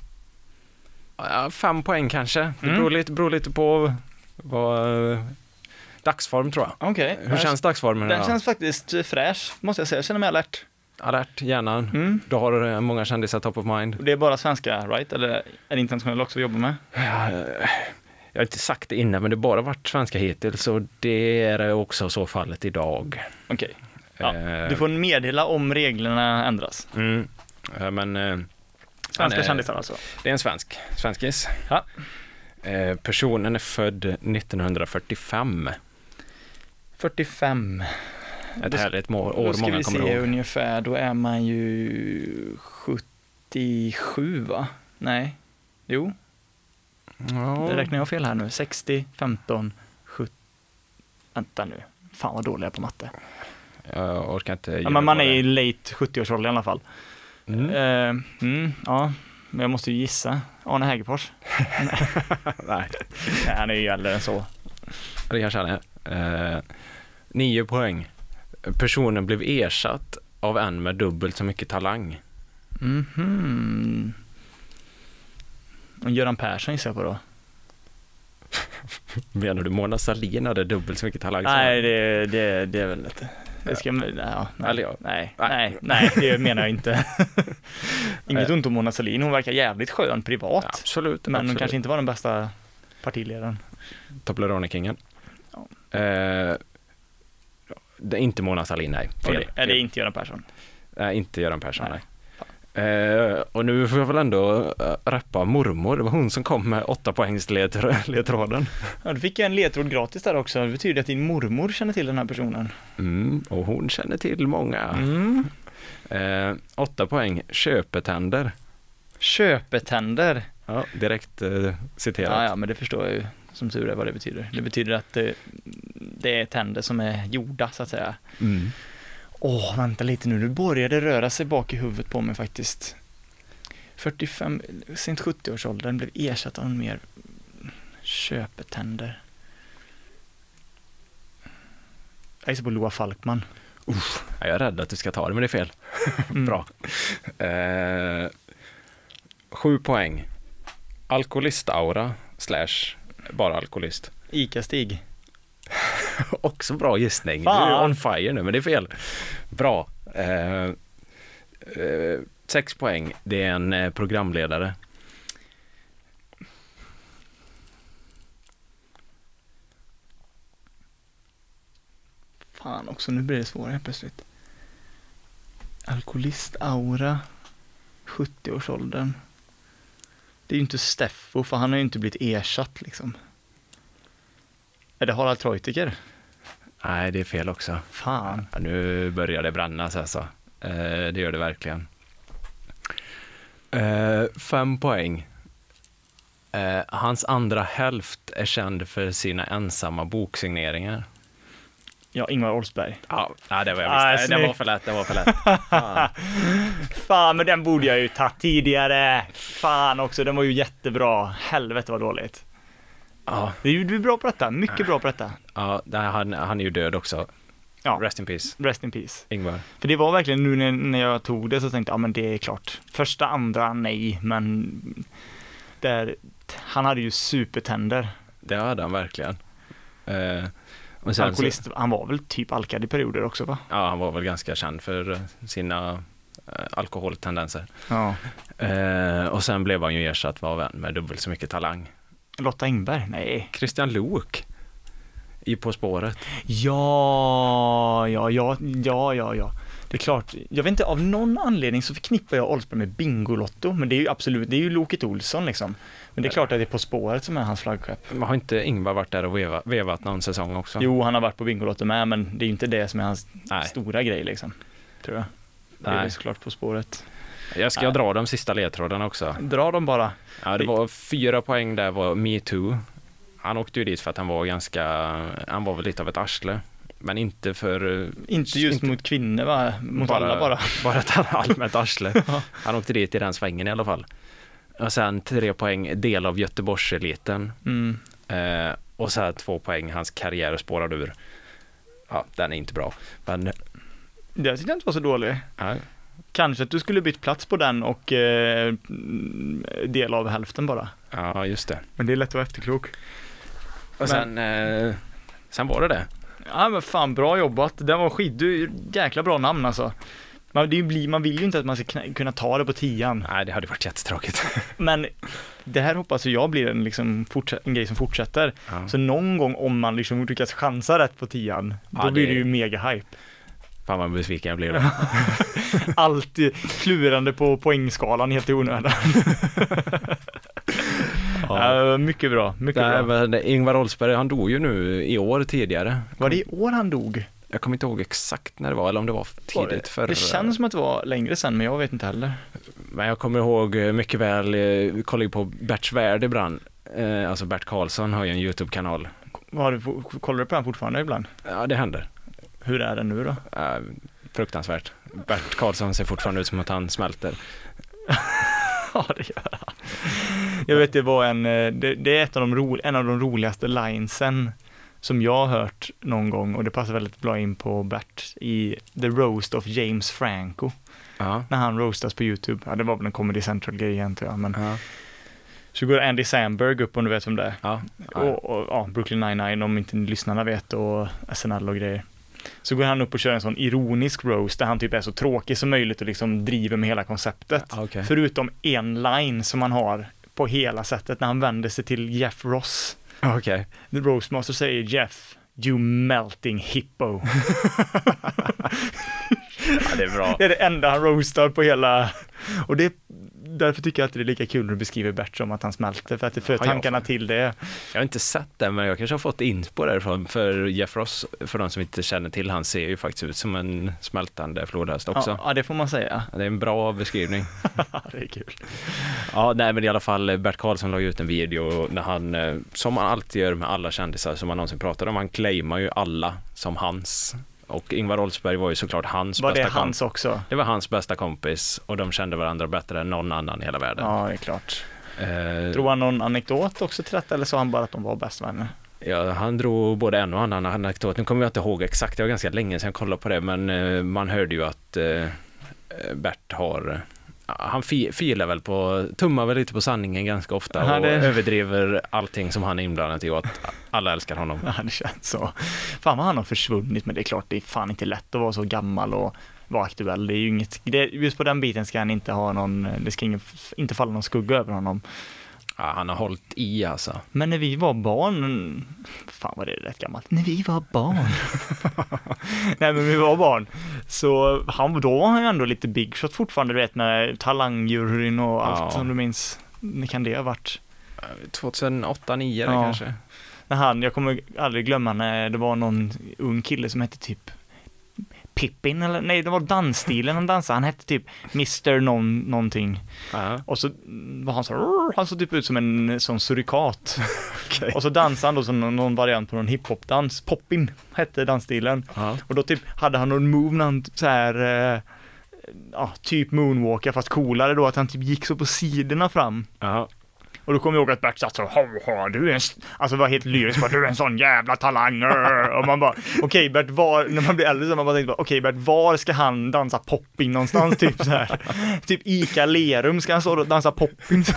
ja, fem poäng kanske. Det Mm. beror, lite, beror lite på vad, eh, dagsform tror jag. Okej. Hur känns dagsformen Den idag? känns faktiskt eh, fräsch, måste jag säga. Jag känner mig alert. Alert, gärna. Mm. Du har eh, många kändisar top of mind. Det är bara svenska, right? Eller är det internationella också vi jobbar med? Ja, eh, Jag har inte sagt det innan, men det har bara varit svenska hittills och det är också så fallet idag. Okej. Ja, Eh, Du får meddela om reglerna ändras. Mm. Men eh, Svenska är- kändisar alltså. det är en svensk, svenskis. Ja. Eh, Personen är född 1945. 45. Ett Då- härligt må- Då år ska många vi kommer se ihåg. ungefär, då är man ju 77 va? Nej. Jo. Ja. Räknar jag fel här nu? 60, 15, 70... Vänta nu. Fan vad dålig jag är på matte. Jag orkar inte Ja, men man är i late 70-årsåldern i alla fall. Mm. Eh, mm, ja, men jag måste ju gissa. Arne Hägerfors. Nej, Nej, han är ju äldre än så. det kanske han är. Eh, nio poäng. Personen blev ersatt av en med dubbelt så mycket talang. Mhm. Och Göran Persson gissar jag på då. Menar du Mona Sahlin hade dubbelt så mycket talang? som Nej, det, det, det är väl inte... Det ska, nej, ja, nej, ja. nej, Nej. nej, det menar jag inte. Inget ont om Mona Sahlin, hon verkar jävligt skön privat. Absolut. men hon absolut. kanske inte var den bästa partiledaren. Toblerone-kingen. Ja. Eh, det är inte Mona Sahlin, nej. Fel. det, är det inte Göran Persson? Nej, inte Göran Persson, Nej. nej. Eh, och nu får jag väl ändå uh, rappa mormor. Det var hon som kom med åtta poängs ledtr- ledtråden. Ja, då fick en ledtråd gratis där också. Det betyder att din mormor känner till den här personen. Mm, och hon känner till många. Mm. Eh, åtta poäng, köpetänder. Köpetänder. Ja, direkt eh, citerat. Ja, ja, men det förstår jag ju som tur är vad det betyder. Det betyder att det, det är tänder som är gjorda så att säga. Mm. Åh, vänta lite nu. Nu började det röra sig bak i huvudet på mig faktiskt. 45, sent 70-årsåldern blev ersatt av en mer köpetänder. Jag gissar på Loa Falkman. Ja, jag är rädd att du ska ta det, men det är fel. Mm. Bra. Eh, sju poäng. Alkoholistaura slash bara alkoholist. Ica-Stig. Också bra gissning. Du Fan. är on fire nu, men det är fel. Bra. Eh, eh, sex poäng. Det är en eh, programledare. Fan också, nu blir det svårare plötsligt. Alkoholist-aura. 70-årsåldern. Det är ju inte Steffo, för han har ju inte blivit ersatt liksom. Är det Harald Treutiger? Nej, det är fel också. Fan. Ja, nu börjar det brännas alltså. Eh, det gör det verkligen. Eh, fem poäng. Eh, hans andra hälft är känd för sina ensamma boksigneringar. Ja, Ingvar Oldsberg. Ja, ja det var jag Ah, visste. det var för lätt, det var för lätt. Fan. Fan, men den borde jag ju tagit tidigare. Fan också, den var ju jättebra. Helvete vad dåligt. Ja, Du du är bra på detta, mycket bra på detta. ja han, han är ju död också. Ja. Rest in peace, Rest in peace. Ingvar. För det var verkligen nu när, när jag tog det så tänkte jag, ja men det är klart. Första, andra, nej, men där, han hade ju supertänder. Det hade han verkligen. Eh, så, Alkoholist, han var väl typ alkad i perioder också va? ja, han var väl ganska känd för sina eh, alkoholtendenser. Ja. Eh, och sen blev han ju ersatt av en med dubbelt så mycket talang. Lotta Engberg? Nej. Christian Luuk i På spåret. Ja, ja, ja, ja, ja, ja. Det är klart, jag vet inte, av någon anledning så förknippar jag Oldsberg med Bingolotto, men det är ju absolut, det är ju Loket Olsson liksom. Men det är klart att det är På spåret som är hans flaggskepp. Men Har inte Ingvar varit där och vevat, vevat någon säsong också? Jo, han har varit på Bingolotto med, men det är ju inte det som är hans Nej. stora grej liksom. Tror jag. Det är Nej. såklart På spåret. Jag ska Nej. dra de sista ledtrådarna också. Dra dem bara. Ja, det var fyra poäng där var metoo. Han åkte ju dit för att han var ganska, han var väl lite av ett arsle. Men inte för... Inte just Inte- mot kvinnor va? Mot alla bara. Bara ett allmänt arsle. Han åkte dit i den svängen i alla fall. Och sen tre poäng, del av Göteborgseliten. Mm. Eh, och så här två poäng, hans karriär spårade ur. Ja, den är inte bra. Men, Det tyckte jag inte var så dålig. ja, Kanske att du skulle bytt plats på den och eh, mm, del av hälften bara. ja just det. Men det är lätt att vara efterklok. Och sen, eh, sen var det det. Ja men fan bra jobbat, den var skit, du, jäkla bra namn alltså. Man, det blir, man vill ju inte att man ska kunna ta det på tian. Nej, det hade varit jättetråkigt. Men det här hoppas jag blir en, liksom, en grej som fortsätter. Ja. Så någon gång om man liksom lyckas chansa rätt på tian, då Ja, blir det- det ju mega hype. Fan vad besviken jag blir då. Alltid klurande på poängskalan helt i onödan. Ja, mycket bra, mycket Nej, bra. men Ingvar Oldsberg, han dog ju nu i år tidigare. Var det i år han dog? Jag kommer inte ihåg exakt när det var, eller om det var tidigt det? förra. det känns som att det var längre sen, men jag vet inte heller. Men jag kommer ihåg eh, mycket väl, eh, vi kollade på Berts Värld ibland. Eh, alltså Bert Karlsson har ju en YouTube-kanal. Kollar du på den fortfarande ibland? Ja, det händer. Hur är den nu då? Eh, fruktansvärt. Bert Karlsson ser fortfarande ut som att han smälter. Ja, det gör han. Jag vet, det var en, eh, det, det är ett av de ro, en av de roligaste linesen som jag har hört någon gång och det passar väldigt bra in på Bert i The Roast of James Franco. Ja. När han roastas på YouTube. Ja, det var väl en Comedy Central-grej antar jag, men Ja. så går Andy Samberg upp om du vet vem det är. Ja. Och, och ja, Brooklyn 99 om inte lyssnarna vet och SNL och grejer. Så går han upp och kör en sån ironisk roast där han typ är så tråkig som möjligt och liksom driver med hela konceptet. Okej. Förutom en line som han har på hela sättet när han vänder sig till Jeff Ross. Okej. The Roastmaster säger Jeff, you melting hippo. Ja, det är bra. Det är det enda han roastar på hela, och det Därför tycker jag att det är lika kul när du beskriver Bert som att han smälter, för att det för tankarna till det. Jag har inte sett den, men jag kanske har fått inspo därifrån. För Jeff Ross, för de som inte känner till han ser ju faktiskt ut som en smältande flodhäst också. Ja, ja, det får man säga. Det är en bra beskrivning. det är kul. Ja, nej men i alla fall Bert Karlsson la ju ut en video när han, eh, som han alltid gör med alla kändisar som han någonsin pratar om, han claimar ju alla som hans. Och Ingvar Oldsberg var ju såklart hans Var det bästa hans kompis. också? Det var hans bästa kompis och de kände varandra bättre än någon annan i hela världen. Ja, det är klart. Eh, Drog han någon anekdot också till detta eller sa han bara att de var bästa vänner? Ja, han drog både en och annan anekdot. Nu kommer jag inte ihåg exakt, det var ganska länge sedan jag kollade på det, men eh, man hörde ju att eh, Bert har han fi- filar väl på, tummar väl lite på sanningen ganska ofta Ja, och det- överdriver allting som han är inblandad i och att alla älskar honom. Ja, det känns så. Fan vad han har försvunnit, men det är klart, det är fan inte lätt att vara så gammal och vara aktuell. Det är ju inget, det, just på den biten ska han inte ha någon, det ska ingen, inte falla någon skugga över honom. Ja, han har hållit i alltså. Men när vi var barn, fan vad det är rätt gammalt, när vi var barn. Nej men vi var barn, så han, då var han ju ändå lite big shot fortfarande, du vet med talangjuryn och allt Ja. som du minns. När kan det ha varit? 2008, 2009 Ja. kanske. När han, jag kommer aldrig glömma när det var någon ung kille som hette typ Pippin eller nej, det var dansstilen han dansade. Han hette typ Mr. Någon, någonting. Ja. Och så var han så "Rrr", han såg typ ut som en sån surikat. Och så dansade han då som någon, någon variant på någon hiphop-dans. Poppin hette dansstilen. Ja. Och då typ hade han någon move när han så här, eh, ja, typ moonwalka fast coolare då, att han typ gick så på sidorna fram. Ja. Och då kommer jag ihåg att Bert satt så, "Ha, ha, du är en, s-" alltså var helt lyrisk, bara, du är en sån jävla talang. Och man bara, okej Bert, var, när man blir äldre så man bara tänkte, bara, okej Bert, var ska han dansa popping någonstans? Typ så här. Typ Ica Lerum ska han stå och dansa popping.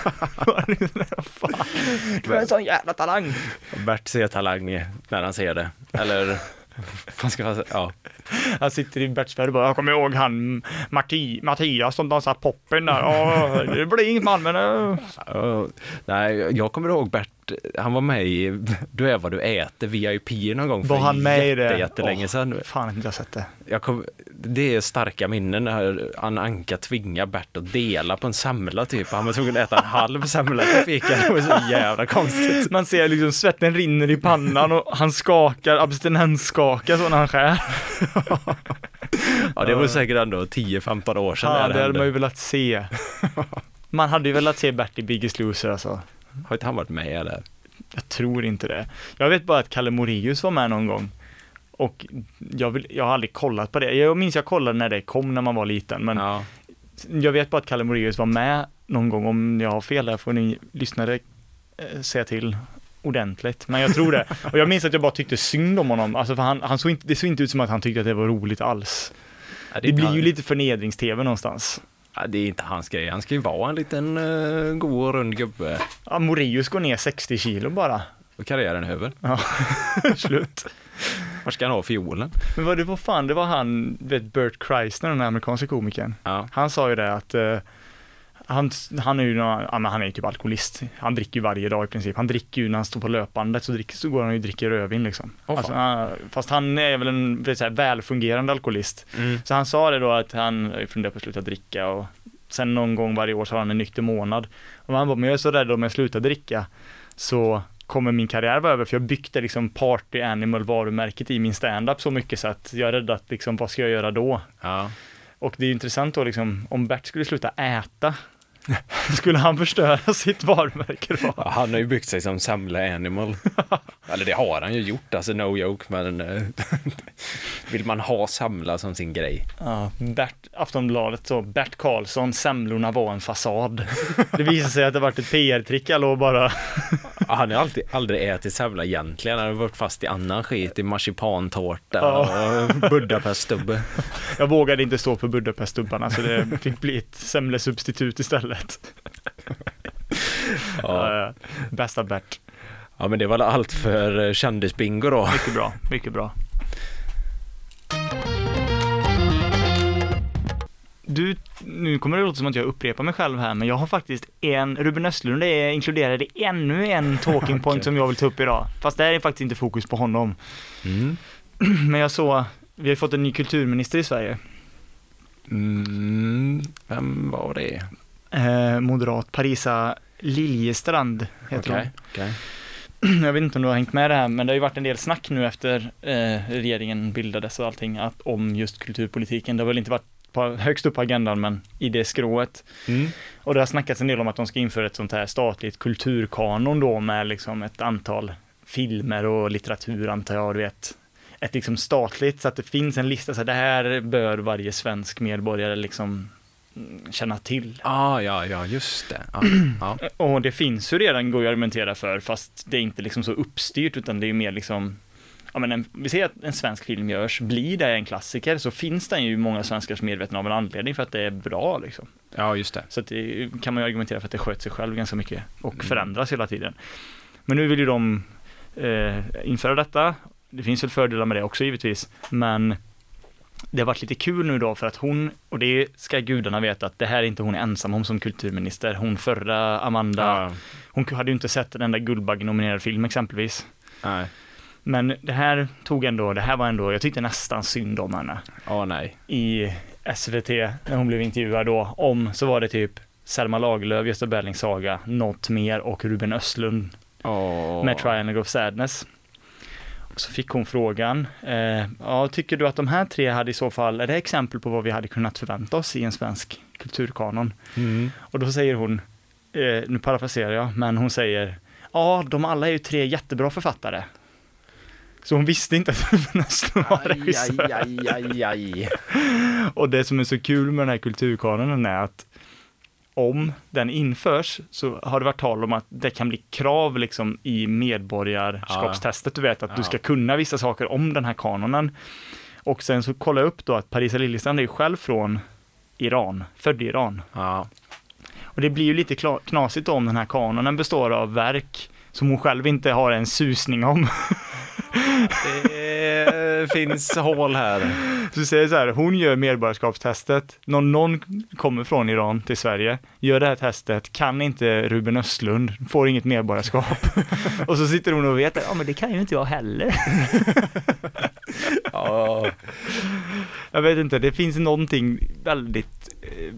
Du är en sån jävla talang. Bert ser talang när han ser det. Eller, vad ska? Ja. Han sitter i Berts och bara, jag kommer ihåg han Marti, Mattias som dansar poppen där. Ja, det blir inget man men äh. Ja, nej, jag kommer ihåg Bert, han var med i Du är vad du äter, VIP någon gång för Var han med i det? jätte, jättelänge Åh, sedan. Fan, inte jag sett det. Jag kom, det är starka minnen när Anna Anka tvingar Bert att dela på en semla typ. Han var tvungen att äta en halv semla till fika. Det var så jävla konstigt. Man ser liksom svetten rinner i pannan och han skakar, abstinensskakar så när han skär. Ja, det var säkert ändå 10-15 år sedan Ja, det det hade man ju velat se. Man hade ju velat se Bert i Biggest Loser alltså. Har inte han varit med där? Jag tror inte det. Jag vet bara att Kalle Moraeus var med någon gång. Och jag, vill, jag har aldrig kollat på det. Jag minns jag kollade när det kom när man var liten, men Ja. jag vet bara att Kalle Moraeus var med någon gång. Om jag har fel där får ni lyssnare eh, säga till ordentligt. Men jag tror det. Och jag minns att jag bara tyckte synd om honom. Alltså för han, han såg inte, det såg inte ut som att han tyckte att det var roligt alls. Ja, Det blir kan- ju lite förnedrings-tv någonstans. Ja, det är inte hans grej. Han ska ju vara en liten uh, god och rund gubbe. Ja, Moraeus går ner 60 kilo bara. Och karriären är över. Ja, slut. Var ska han ha fiolen? Men vad det var fan, det var han, vet Bert Kreisner, den amerikanska komikern. Ja. Han sa ju det att eh, han, han är ju, någon- ja, men han är ju typ alkoholist. Han dricker ju varje dag i princip. Han dricker ju när han står på löpbandet så, dricker, så går han ju och dricker rödvin liksom. Åh, alltså, han- fast han är väl en vet, så här, välfungerande alkoholist. Mm. Så han sa det då att han funderar på att sluta dricka och sen någon gång varje år så har han en nykter månad. Och han bara, men jag är så rädd om jag slutar dricka så kommer min karriär vara över för jag byggde liksom Party Animal varumärket i min standup så mycket så att jag är rädd att liksom, vad ska jag göra då? Ja. Och det är intressant då liksom, om Bert skulle sluta äta Skulle han förstöra sitt varumärke då? Ja, han har ju byggt sig som Semla Animal. Eller det har han ju gjort, alltså no joke, men eh, vill man ha Semla som sin grej? Ja, Bert, Aftonbladet så, Bert Karlsson, semlorna var en fasad. Det visade sig att det varit ett PR-trick, och bara, Ja, Han har alltid, aldrig ätit semla egentligen, han har varit fast i annan skit, i marsipantårta Ja. och Budapeststubbe. jag vågade inte stå för Budapeststubbarna så det fick bli ett semlesubstitut istället. Ja. Ja. Bästa Bert, ja, men det var allt för eh, kändisbingo då. mycket bra, mycket bra. Du, nu kommer det låta som att jag upprepar mig själv här, men jag har faktiskt en, Ruben Östlund är inkluderad i ännu en talking point Okej. som jag vill ta upp idag. Fast det här är faktiskt inte fokus på honom. Mm. Men jag såg, vi har fått en ny kulturminister i Sverige. Mm. Vem var det? Eh, moderat Parisa Liljestrand heter okej. hon. Jag vet inte om du har hängt med det här, men det har ju varit en del snack nu efter eh, regeringen bildades och allting att, om just kulturpolitiken. Det har väl inte varit på, högst upp på agendan, men i det skrået. Mm. Och det har snackats en del om att de ska införa ett sånt här statligt kulturkanon då med liksom ett antal filmer och litteratur antar jag, du vet. Ett liksom statligt, så att det finns en lista, så här, det här bör varje svensk medborgare liksom känna till. Ah, ja, ja, just det. Ja, ja. Och det finns ju redan, går ju att argumentera för, fast det är inte liksom så uppstyrt, utan det är mer liksom Ja, men en, vi ser att en svensk film görs, blir det en klassiker så finns den ju många svenskar som är medvetna av en anledning för att det är bra liksom. ja, just det. Så att det kan man ju argumentera för att det sköter sig själv ganska mycket och Mm. förändras hela tiden. Men nu vill ju de eh, införa detta. Det finns väl fördelar med det också givetvis, men det har varit lite kul nu då för att hon, och det ska gudarna veta att det här är inte hon ensam om som kulturminister. Hon förra, Amanda, Ja, hon hade ju inte sett en enda Guldbagge-nominerad film exempelvis. nej. Men det här tog ändå, det här var ändå, jag tyckte nästan synd om henne. Ja, nej. I SVT, när hon blev intervjuad då, om, så var det typ Selma Lagerlöf, Gösta Berlings saga, något mer och Ruben Östlund Åh. med Triangle of Sadness. Så fick hon frågan, eh, ja, tycker du att de här tre hade i så fall, är det exempel på vad vi hade kunnat förvänta oss i en svensk kulturkanon? Mm. Och då säger hon, eh, nu parafraserar jag, men hon säger, ja, de alla är ju tre jättebra författare. Så hon visste inte att Östlund var Aj, regissör. aj, aj, aj, aj. Och det som är så kul med den här kulturkanonen är att om den införs så har det varit tal om att det kan bli krav liksom i medborgarskapstestet, du vet att du ska kunna vissa saker om den här kanonen. Och sen så kolla upp då att Parisa Liljestrand är ju själv från Iran, född i Iran. Ja. Och det blir ju lite knasigt då om den här kanonen består av verk som hon själv inte har en susning om. Det finns hål här. Så säger så här, hon gör medborgarskapstestet, någon, någon kommer från Iran till Sverige, gör det här testet, kan inte Ruben Östlund, får inget medborgarskap. och så sitter hon och vet, ja men det kan ju inte jag heller. Ja. Jag vet inte, det finns någonting väldigt eh,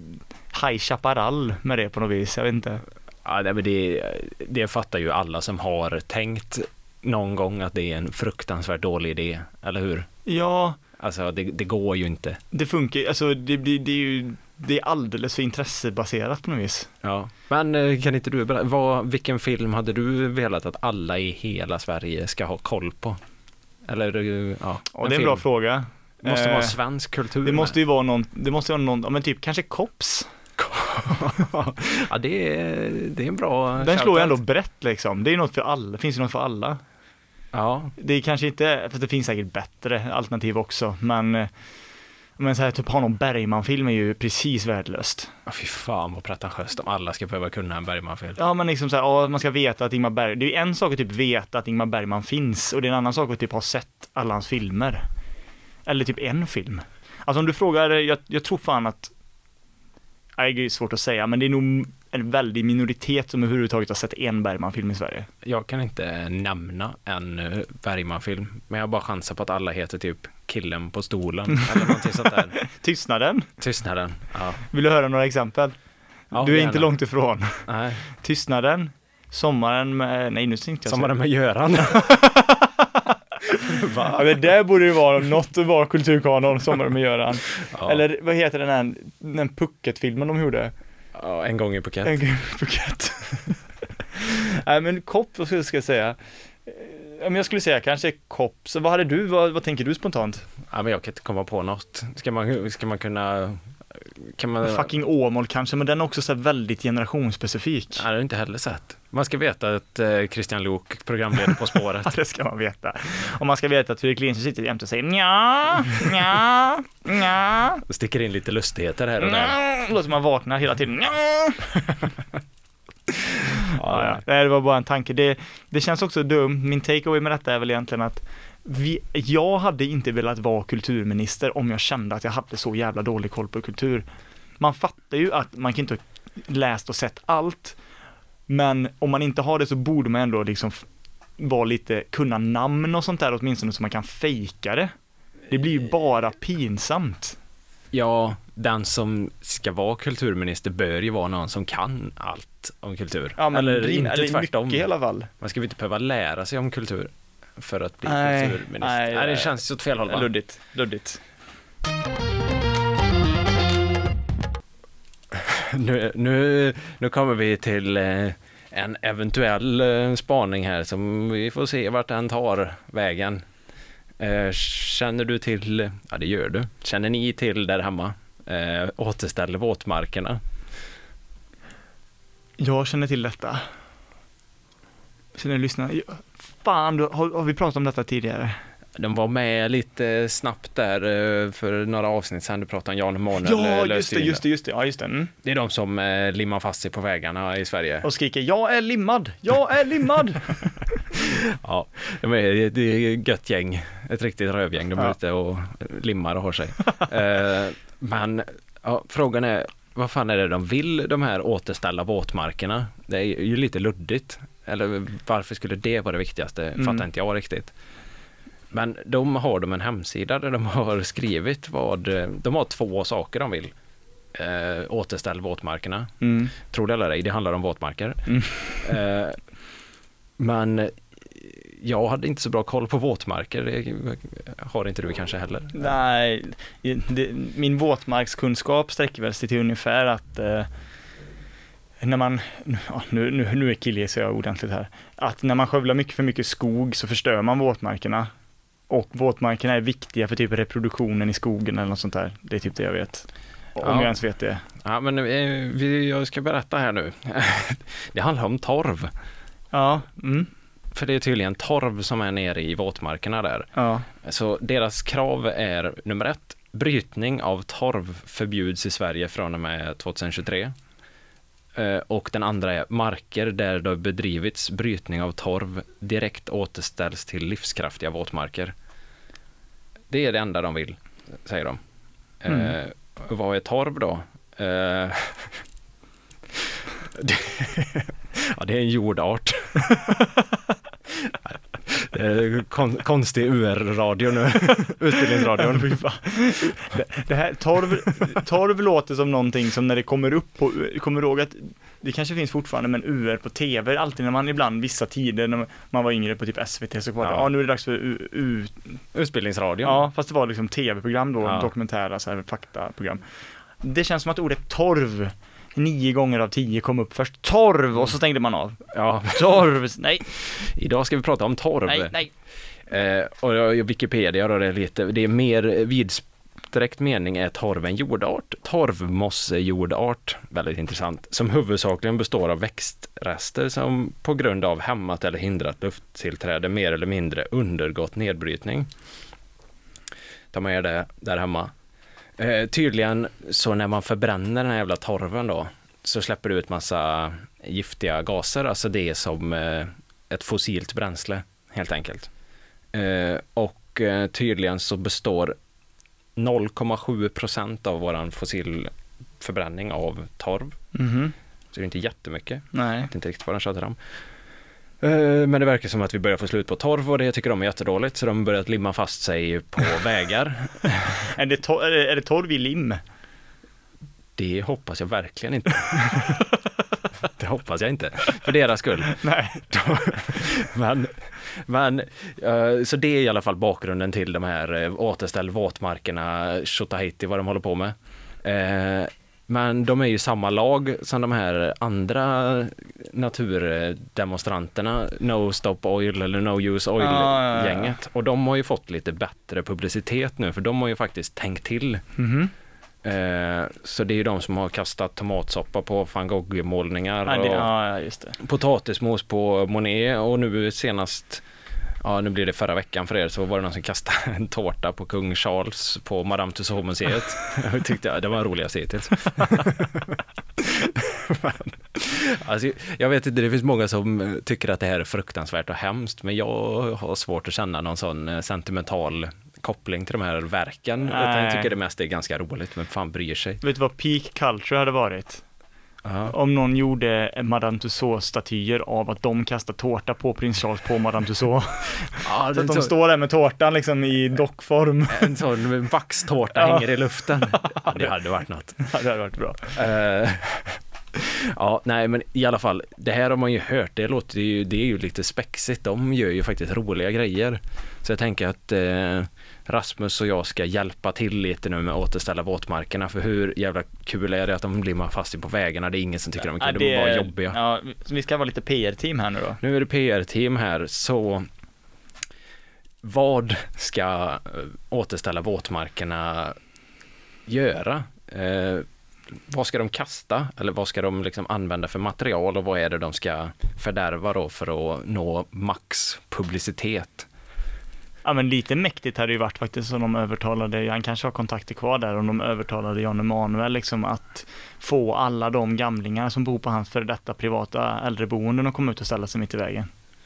High Chaparral med det på något vis, jag vet inte. Ja, nej, men det, det fattar ju alla som har tänkt någon gång att det är en fruktansvärt dålig idé, eller hur? Ja, Alltså, det, det går ju inte. det funkar alltså det, blir, det är ju det är alldeles för intressebaserat på något vis. Ja. Men eh, kan inte du berätta, vad, vilken film hade du velat att alla i hela Sverige ska ha koll på? Eller, eh, ja. Och det är en bra film. fråga. Det måste vara Eh, svensk kultur Det måste ju vara någon, det måste vara någon, ja men typ kanske Kops. Ja, det är, det är en bra Den slår ju ändå brett liksom. Det är något för alla, finns ju något för alla. Ja, Det är kanske inte, för det finns säkert bättre alternativ också, men men så här, typ ha någon Bergman-film är ju precis värdelöst. Ja, fy fan vad pretentiöst om alla ska behöva kunna en Bergman-film. Ja, men liksom så här, ja, man ska veta att Ingmar Berg, det är ju en sak att typ veta att Ingmar Bergman finns och det är en annan sak att typ ha sett alla hans filmer. Eller typ en film. Alltså om du frågar, jag, jag tror fan att, nej, det är svårt att säga, men det är nog en väldig minoritet som överhuvudtaget har sett en Bergman-film i Sverige. Jag kan inte nämna en eh, Bergman-film, men jag bara chansar på att alla heter typ Killen på stolen eller någonting sånt där. Tystnaden, Tystnaden. Ja. vill du höra några exempel? Ja, du är gärna. inte långt ifrån. Nej, Tystnaden, Sommaren med, nej nu tänkte jag sommaren med Göran. Ja, men där borde det vara något att vara kulturkanon, Sommaren med Göran. Ja. Eller vad heter den här, den Pucket-filmen de gjorde? Ja, en gång i Phuket. En gång i Phuket. Nej men kopp, vad skulle jag säga? Eh, ja, men jag skulle säga kanske kopp. Så vad hade du, vad, vad tänker du spontant? Ja, men jag kan inte komma på något. Ska man, ska man kunna... Kan man... Fucking Åmål kanske, men den är också så väldigt generationsspecifik. Nej, det jag inte heller sett. Man ska veta att eh, Christian Lok programleder På spåret. Ja, det ska man veta. Och man ska veta att Fredrik Lindström sitter jämte och säger nja, nja, nja, Och sticker in lite lustigheter här och där. Låter man vaknar hela tiden. Nja. Ja, ja. Det var bara en tanke. Det, det känns också dumt. Min takeaway med detta är väl egentligen att vi, jag hade inte velat vara kulturminister om jag kände att jag hade så jävla dålig koll på kultur. Man fattar ju att man kan inte ha läst och sett allt, men om man inte har det så borde man ändå liksom vara lite, kunna namn och sånt där åtminstone så man kan fejka det. Det blir ju bara pinsamt. Ja, den som ska vara kulturminister bör ju vara någon som kan allt om kultur. Ja, men eller inte eller tvärtom. mycket i alla fall. Man ska väl inte behöva lära sig om kultur för att bli Nej, kulturminister. nej, Nej, det känns ju åt fel håll va? Luddigt, luddigt. Nu, nu, nu kommer vi till eh, en eventuell eh, spaning här som vi får se vart den tar vägen. Eh, känner du till, ja det gör du, känner ni till där hemma, eh, återställ våtmarkerna? Jag känner till detta. Känner du lyssna? Fan, du, har, har vi pratat om detta tidigare? De var med lite snabbt där eh, för några avsnitt sedan, du pratade om Jan Emanuel Ja, eh, just det, just det, just det. Ja, just det. Mm. Det är de som eh, limmar fast sig på vägarna i Sverige. Och skriker jag är limmad, jag är limmad. Ja, de är, det är ett gött gäng. Ett riktigt rövgäng. De är Ja. ute och limmar och har sig. Eh, men ja, frågan är, vad fan är det de vill, de här återställa våtmarkerna? Det är ju lite luddigt. Eller varför skulle det vara det viktigaste? Mm. Fattar inte jag riktigt. Men de har de en hemsida där de har skrivit vad, de har två saker de vill. Eh, återställ våtmarkerna. Mm. Tror det eller ej, det handlar om våtmarker. Mm. Eh, men jag hade inte så bra koll på våtmarker. Det har inte du kanske heller. Nej, det, min våtmarkskunskap sträcker väl sig till ungefär att eh, när man, nu, nu, nu är killgissar jag ordentligt här, att när man skövlar mycket för mycket skog så förstör man våtmarkerna. Och våtmarkerna är viktiga för typ reproduktionen i skogen eller något sånt där. Det är typ det jag vet. Om Ja. jag ens vet det. Ja, men eh, vi, jag ska berätta här nu. Det handlar om torv. Ja, mm, För det är tydligen torv som är nere i våtmarkerna där. ja. Så deras krav är nummer ett, brytning av torv förbjuds i Sverige från och med 2023. Eh, Och den andra är marker där det har bedrivits brytning av torv direkt återställs till livskraftiga våtmarker. Det är det enda de vill, säger de. Mm. Eh, vad är torv då? Eh, ja, det är en jordart. Är kon, konstig UR-radio nu, utbildningsradion. Det, det här, torv, torv låter som någonting som när det kommer upp på, kommer du ihåg att det kanske finns fortfarande men UR på TV, alltid när man ibland vissa tider när man var yngre på typ SVT så var det, Ja. ja nu är det dags för U, U Utbildningsradion. ja fast det var liksom TV-program då, Ja. dokumentära så här, faktaprogram. Det känns som att ordet torv nio gånger av tio kom upp först, torv och så stängde man av. ja. Torv, nej, Idag ska vi prata om torv. nej, nej. Eh, och Wikipedia då det lite, det är mer vidsträckt mening är torv en jordart. Torvmossejordart, väldigt intressant, som huvudsakligen består av växtrester som på grund av hämmat eller hindrat lufttillträde mer eller mindre undergått nedbrytning. Ta med er det där hemma. Eh, tydligen så när man förbränner den här jävla torven då så släpper det ut massa giftiga gaser, alltså det är som eh, ett fossilt bränsle helt enkelt. Eh, och eh, tydligen så består 0,7 procent av våran fossilförbränning av torv. Mhm, Så det är inte jättemycket. nej. Jag vet inte riktigt vad den tjatar om. Eh, Men det verkar som att vi börjar få slut på torv och det tycker de är jättedåligt så de börjat limma fast sig på vägar. Är det, tor- är det, är det torv i lim? Det hoppas jag verkligen inte. Det hoppas jag inte, för deras skull. Nej. Men, men eh, så det är i alla fall bakgrunden till de här eh, återställ våtmarkerna, Tjotahejti, vad de håller på med. Men de är ju samma lag som de här andra naturdemonstranterna, No Stop Oil eller No Use Ja, ja, ja. Oil-gänget. Och de har ju fått lite bättre publicitet nu, för de har ju faktiskt tänkt till. Mhm. Eh, så det är ju de som har kastat tomatsoppa på van Gogh-målningar Ja, det, och ja, ja, potatismos på Monet och nu senast Ja, nu blir det förra veckan för er, så var det någon som kastade en tårta på kung Charles på Madame Tussauds-museet. Jag tyckte ja, det var roligaste hittills. alltså, jag vet inte, det finns många som tycker att det här är fruktansvärt och hemskt, men jag har svårt att känna någon sån eh, sentimental koppling till de här verken. Utan jag tycker det mest är ganska roligt, men fan bryr sig. Vet du vad peak culture hade varit? Ja. Om någon gjorde Madame Tussauds-statyer av att de kastar tårta på prins Charles på Madame Tussauds. Ja, Så att de står där med tårtan liksom i dockform. En sån vaxtårta Ja. hänger i luften. Ja, det hade varit något. Ja, det hade varit bra. Ja, nej men i alla fall, det här har man ju hört, det låter ju, det är ju lite spexigt, de gör ju faktiskt roliga grejer. Så jag tänker att eh, Rasmus och jag ska hjälpa till lite nu med att återställa våtmarkerna, för hur jävla kul är det att de blir fast på vägarna, det är ingen som tycker de är kul, de är bara jobbiga. Ja, vi ska vara lite PR-team här nu då. Nu är det PR-team här, så vad ska eh, återställa våtmarkerna göra? Eh, vad ska de kasta? Eller vad ska de liksom använda för material och vad är det de ska fördärva då för att nå max publicitet? Ja men lite mäktigt hade det ju varit faktiskt om de övertalade, han kanske har kontakter kvar där, om de övertalade Jan Emanuel liksom att få alla de gamlingar som bor på hans före detta privata äldreboenden att komma ut och ställa sig mitt i vägen.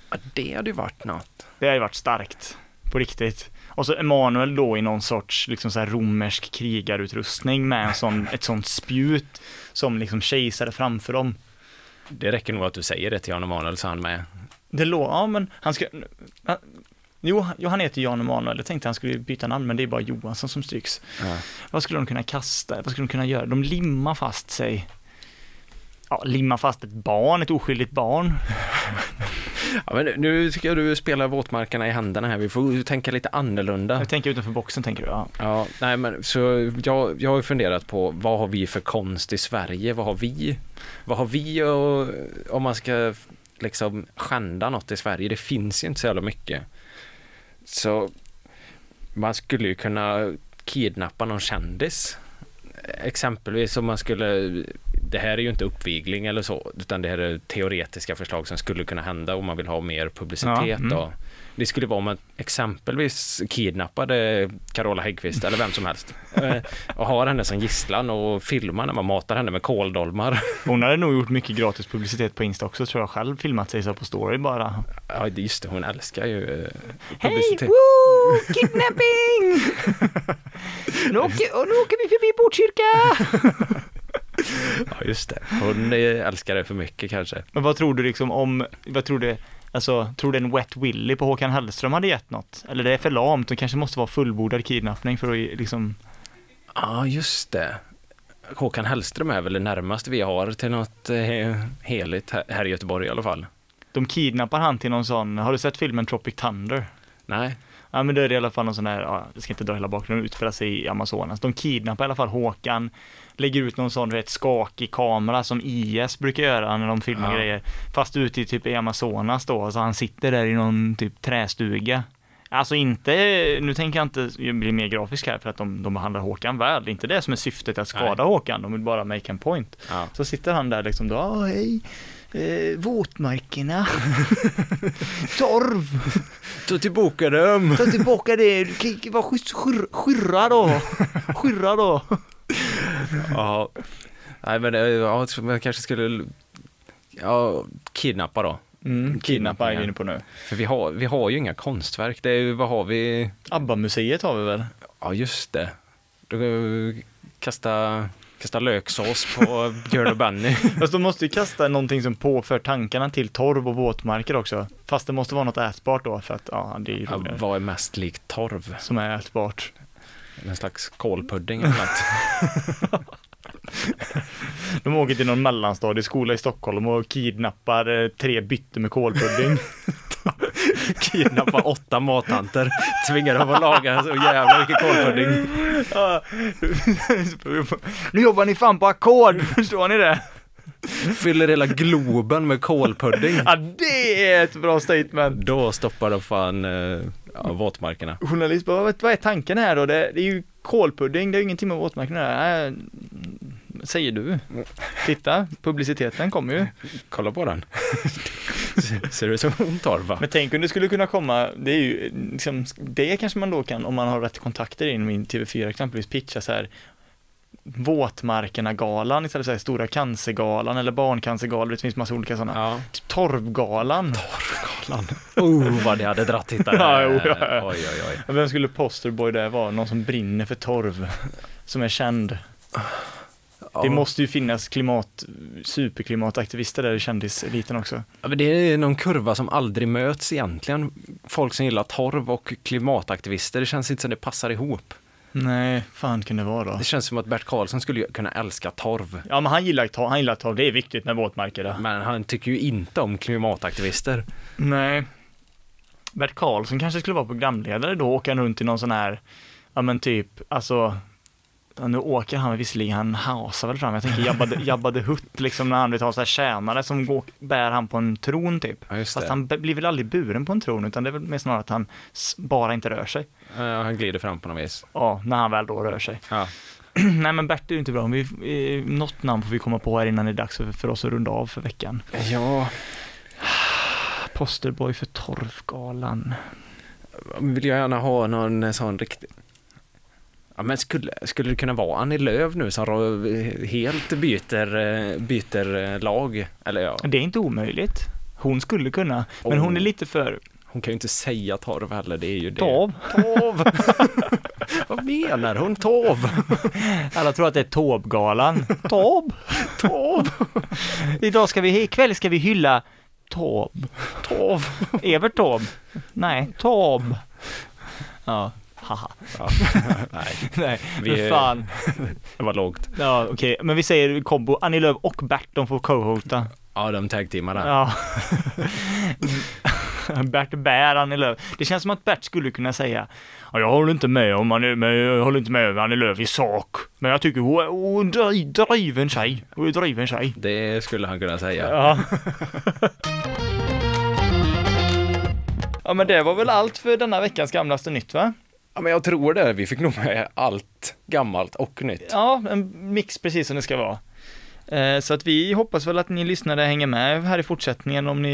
Ja, det hade ju varit något. Det hade ju varit starkt, på riktigt. Och så Emanuel då i någon sorts liksom så här romersk krigarutrustning med en sån, ett sånt spjut som liksom kejsare framför dem. Det räcker nog att du säger det till Jan Emanuel så han med. Det låg, ja men han ska, han, jo, jo han heter Jan Emanuel, jag tänkte han skulle byta namn men det är bara Johansson som stryks. Ja. Vad skulle de kunna kasta? Vad skulle de kunna göra? De limmar fast sig. Ja, limma fast ett barn, ett oskyldigt barn. Ja, men nu ska du spela våtmarkerna i händerna här, vi får tänka lite annorlunda. Jag tänker utanför boxen tänker du? Ja. Ja, nej men så jag, jag har ju funderat på vad har vi för konst i Sverige? Vad har vi? Vad har vi och, om man ska liksom skända något i Sverige? Det finns ju inte så jävla mycket. Så man skulle ju kunna kidnappa någon kändis. Exempelvis om man skulle, det här är ju inte uppvigling eller så, utan det här är teoretiska förslag som skulle kunna hända om man vill ha mer publicitet. Ja, mm. och det skulle vara om man exempelvis kidnappade Carola Häggkvist eller vem som helst eh, och har henne som gisslan och filmar när man matar henne med kåldolmar. Hon hade nog gjort mycket gratis publicitet på Insta också tror jag själv, filmat sig så på story bara. Ja, det- just det, hon älskar ju eh, Hej, publicitet. woo, kidnapping! nu, åker, nu åker vi förbi Botkyrka! Ja, just det. Hon eh, älskar det för mycket kanske. Men vad tror du liksom om, vad tror du, alltså, tror du en Wet Willy på Håkan Hellström hade gett något? Eller det är för lamt, det kanske måste vara fullbordad kidnappning för att liksom, Ja, just det. Håkan Hellström är väl det närmaste vi har till något eh, heligt här, här i Göteborg i alla fall. de kidnappar han till någon sån, har du sett filmen Tropic Thunder? Nej, Ja men då är det i alla fall någon sån här, ja, jag ska inte dra hela bakgrunden, utspelar sig i Amazonas. De kidnappar i alla fall Håkan, lägger ut någon sån rätt skakig kamera som IS brukar göra när de filmar Ja. grejer. Fast ute i typ i Amazonas då, så han sitter där i någon typ trästuga. Alltså inte, nu tänker jag inte bli mer grafisk här för att de, de behandlar Håkan väl. Det är inte det som är syftet att skada Håkan, de vill bara make en point. ja. Så sitter han där liksom då, "Ah, hej, eh, våtmarkerna, torv, Ta tillbaka dem! Ta tillbaka det, K- var skys- skyrra, skyrra då, skyrra då. Ja, nej men eh, ja, man kanske skulle ja, kidnappa då. Mm, kidnappa är vi inne på nu. För vi har, vi har ju inga konstverk. Det är, ju- vad har vi? ABBA-museet har vi väl? Ja, just det. Då, kasta, kasta löksås på Björn och Benny. Fast de måste ju kasta någonting som påför tankarna till torv och våtmarker också. Fast det måste vara något ätbart då för att, ja, det är ju roligare. vad är mest likt torv? Som är ätbart. En slags kålpudding eller något. De åker till någon mellanstadieskola i Stockholm och kidnappar eh, tre bytte med kålpudding. kidnappa åtta mattanter. Tvinga dem att laga så jävla mycket kålpudding. Ja. nu jobbar ni fan på ackord, förstår ni det? Fyller hela Globen med kålpudding. Ja, det är ett bra statement. Då stoppar de fan eh, ja, våtmarkerna. Journalist bara, vad är tanken här då? Det, det är ju kålpudding, det är ju ingenting med. Nej, Säger du. Titta, publiciteten kommer ju. Kolla på den. Ser du ut som hon torv va? Men tänk om det skulle kunna komma, det är ju liksom, det kanske man då kan, om man har rätt kontakter in i TV4 exempelvis, pitcha så här Våtmarkerna-galan istället för så Stora cancergalan eller Barncancergalan, det finns massa olika sådana. Ja. Typ Torvgalan. Torvgalan. Oh, vad det hade dratt tittare. Ja, jo, ja, ja. Oj, oj, oj. Vem skulle posterboy där vara? Någon som brinner för torv, som är känd. Det måste ju finnas klimat, superklimataktivister där i kändiseliten också. Ja, men det är någon kurva som aldrig möts egentligen. Folk som gillar torv och klimataktivister, det känns inte som det passar ihop. Nej, fan kan det vara då? Det känns som att Bert Karlsson skulle kunna älska torv. Ja, men han gillar torv, han gillar torv, det är viktigt med våtmarker. Men han tycker ju inte om klimataktivister. Nej. Bert Karlsson kanske skulle vara programledare då, åka runt i någon sån här, ja men typ, alltså, ja, nu åker han visserligen, han hasar väl fram, jag tänker Jabba Jabba the Hutt liksom när han vill ha så här tjänare som går, bär han på en tron typ. Ja, Fast han blir väl aldrig buren på en tron, utan det är väl mer snarare att han bara inte rör sig. Ja, han glider fram på något vis. Ja, när han väl då rör sig. Ja. Nej men Bert är ju inte bra, vi, eh, något namn får vi komma på här innan det är dags för, för oss att runda av för veckan. ja, Posterboy för Torvgalan. vill jag gärna ha någon sån riktig... Ja, men skulle, skulle det kunna vara Annie Lööf nu som helt byter, eh, byter eh, lag? Eller ja, Det är inte omöjligt. Hon skulle kunna, men Oh. hon är lite för hon kan ju inte säga torv heller, det är ju det. Torv. Torv! Vad menar hon? Torv? Alla tror att det är Taube-galan. Taube. Torv! Idag ska vi, ikväll ska vi hylla Taube. Torv! Evert Taube? Nej, Taube. Ja, haha. Ja, nej, Nej, Vi men fan. det var lågt. Ja, okej. Men vi säger kombo, Annie Lööf och Bert, de får co-hota. Ja, de tag-teamarna. Ja. Bert bär Annie Lööf. Det känns som att Bert skulle kunna säga ja, jag håller inte med om Annie, men jag håller inte med Annie Lööf i sak. Men jag tycker hon hon är dri- driven tjej. Hon är driven tjej. Det skulle han kunna säga. Ja. ja men det var väl allt för denna veckans gamlaste nytt va? Ja, men jag tror det. Vi fick nog med allt gammalt och nytt. Ja, en mix precis som det ska vara. Eh, Så att vi hoppas väl att ni lyssnare hänger med här i fortsättningen om ni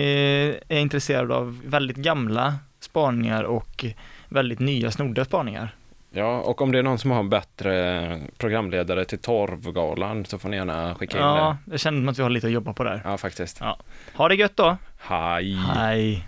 är intresserade av väldigt gamla spaningar och väldigt nya snodda spaningar. Ja, och om det är någon som har en bättre programledare till Torvgalan så får ni gärna skicka in Ja, det. känner att vi har lite att jobba på där. Ja, faktiskt. Ha det gött då! Hej! Hej!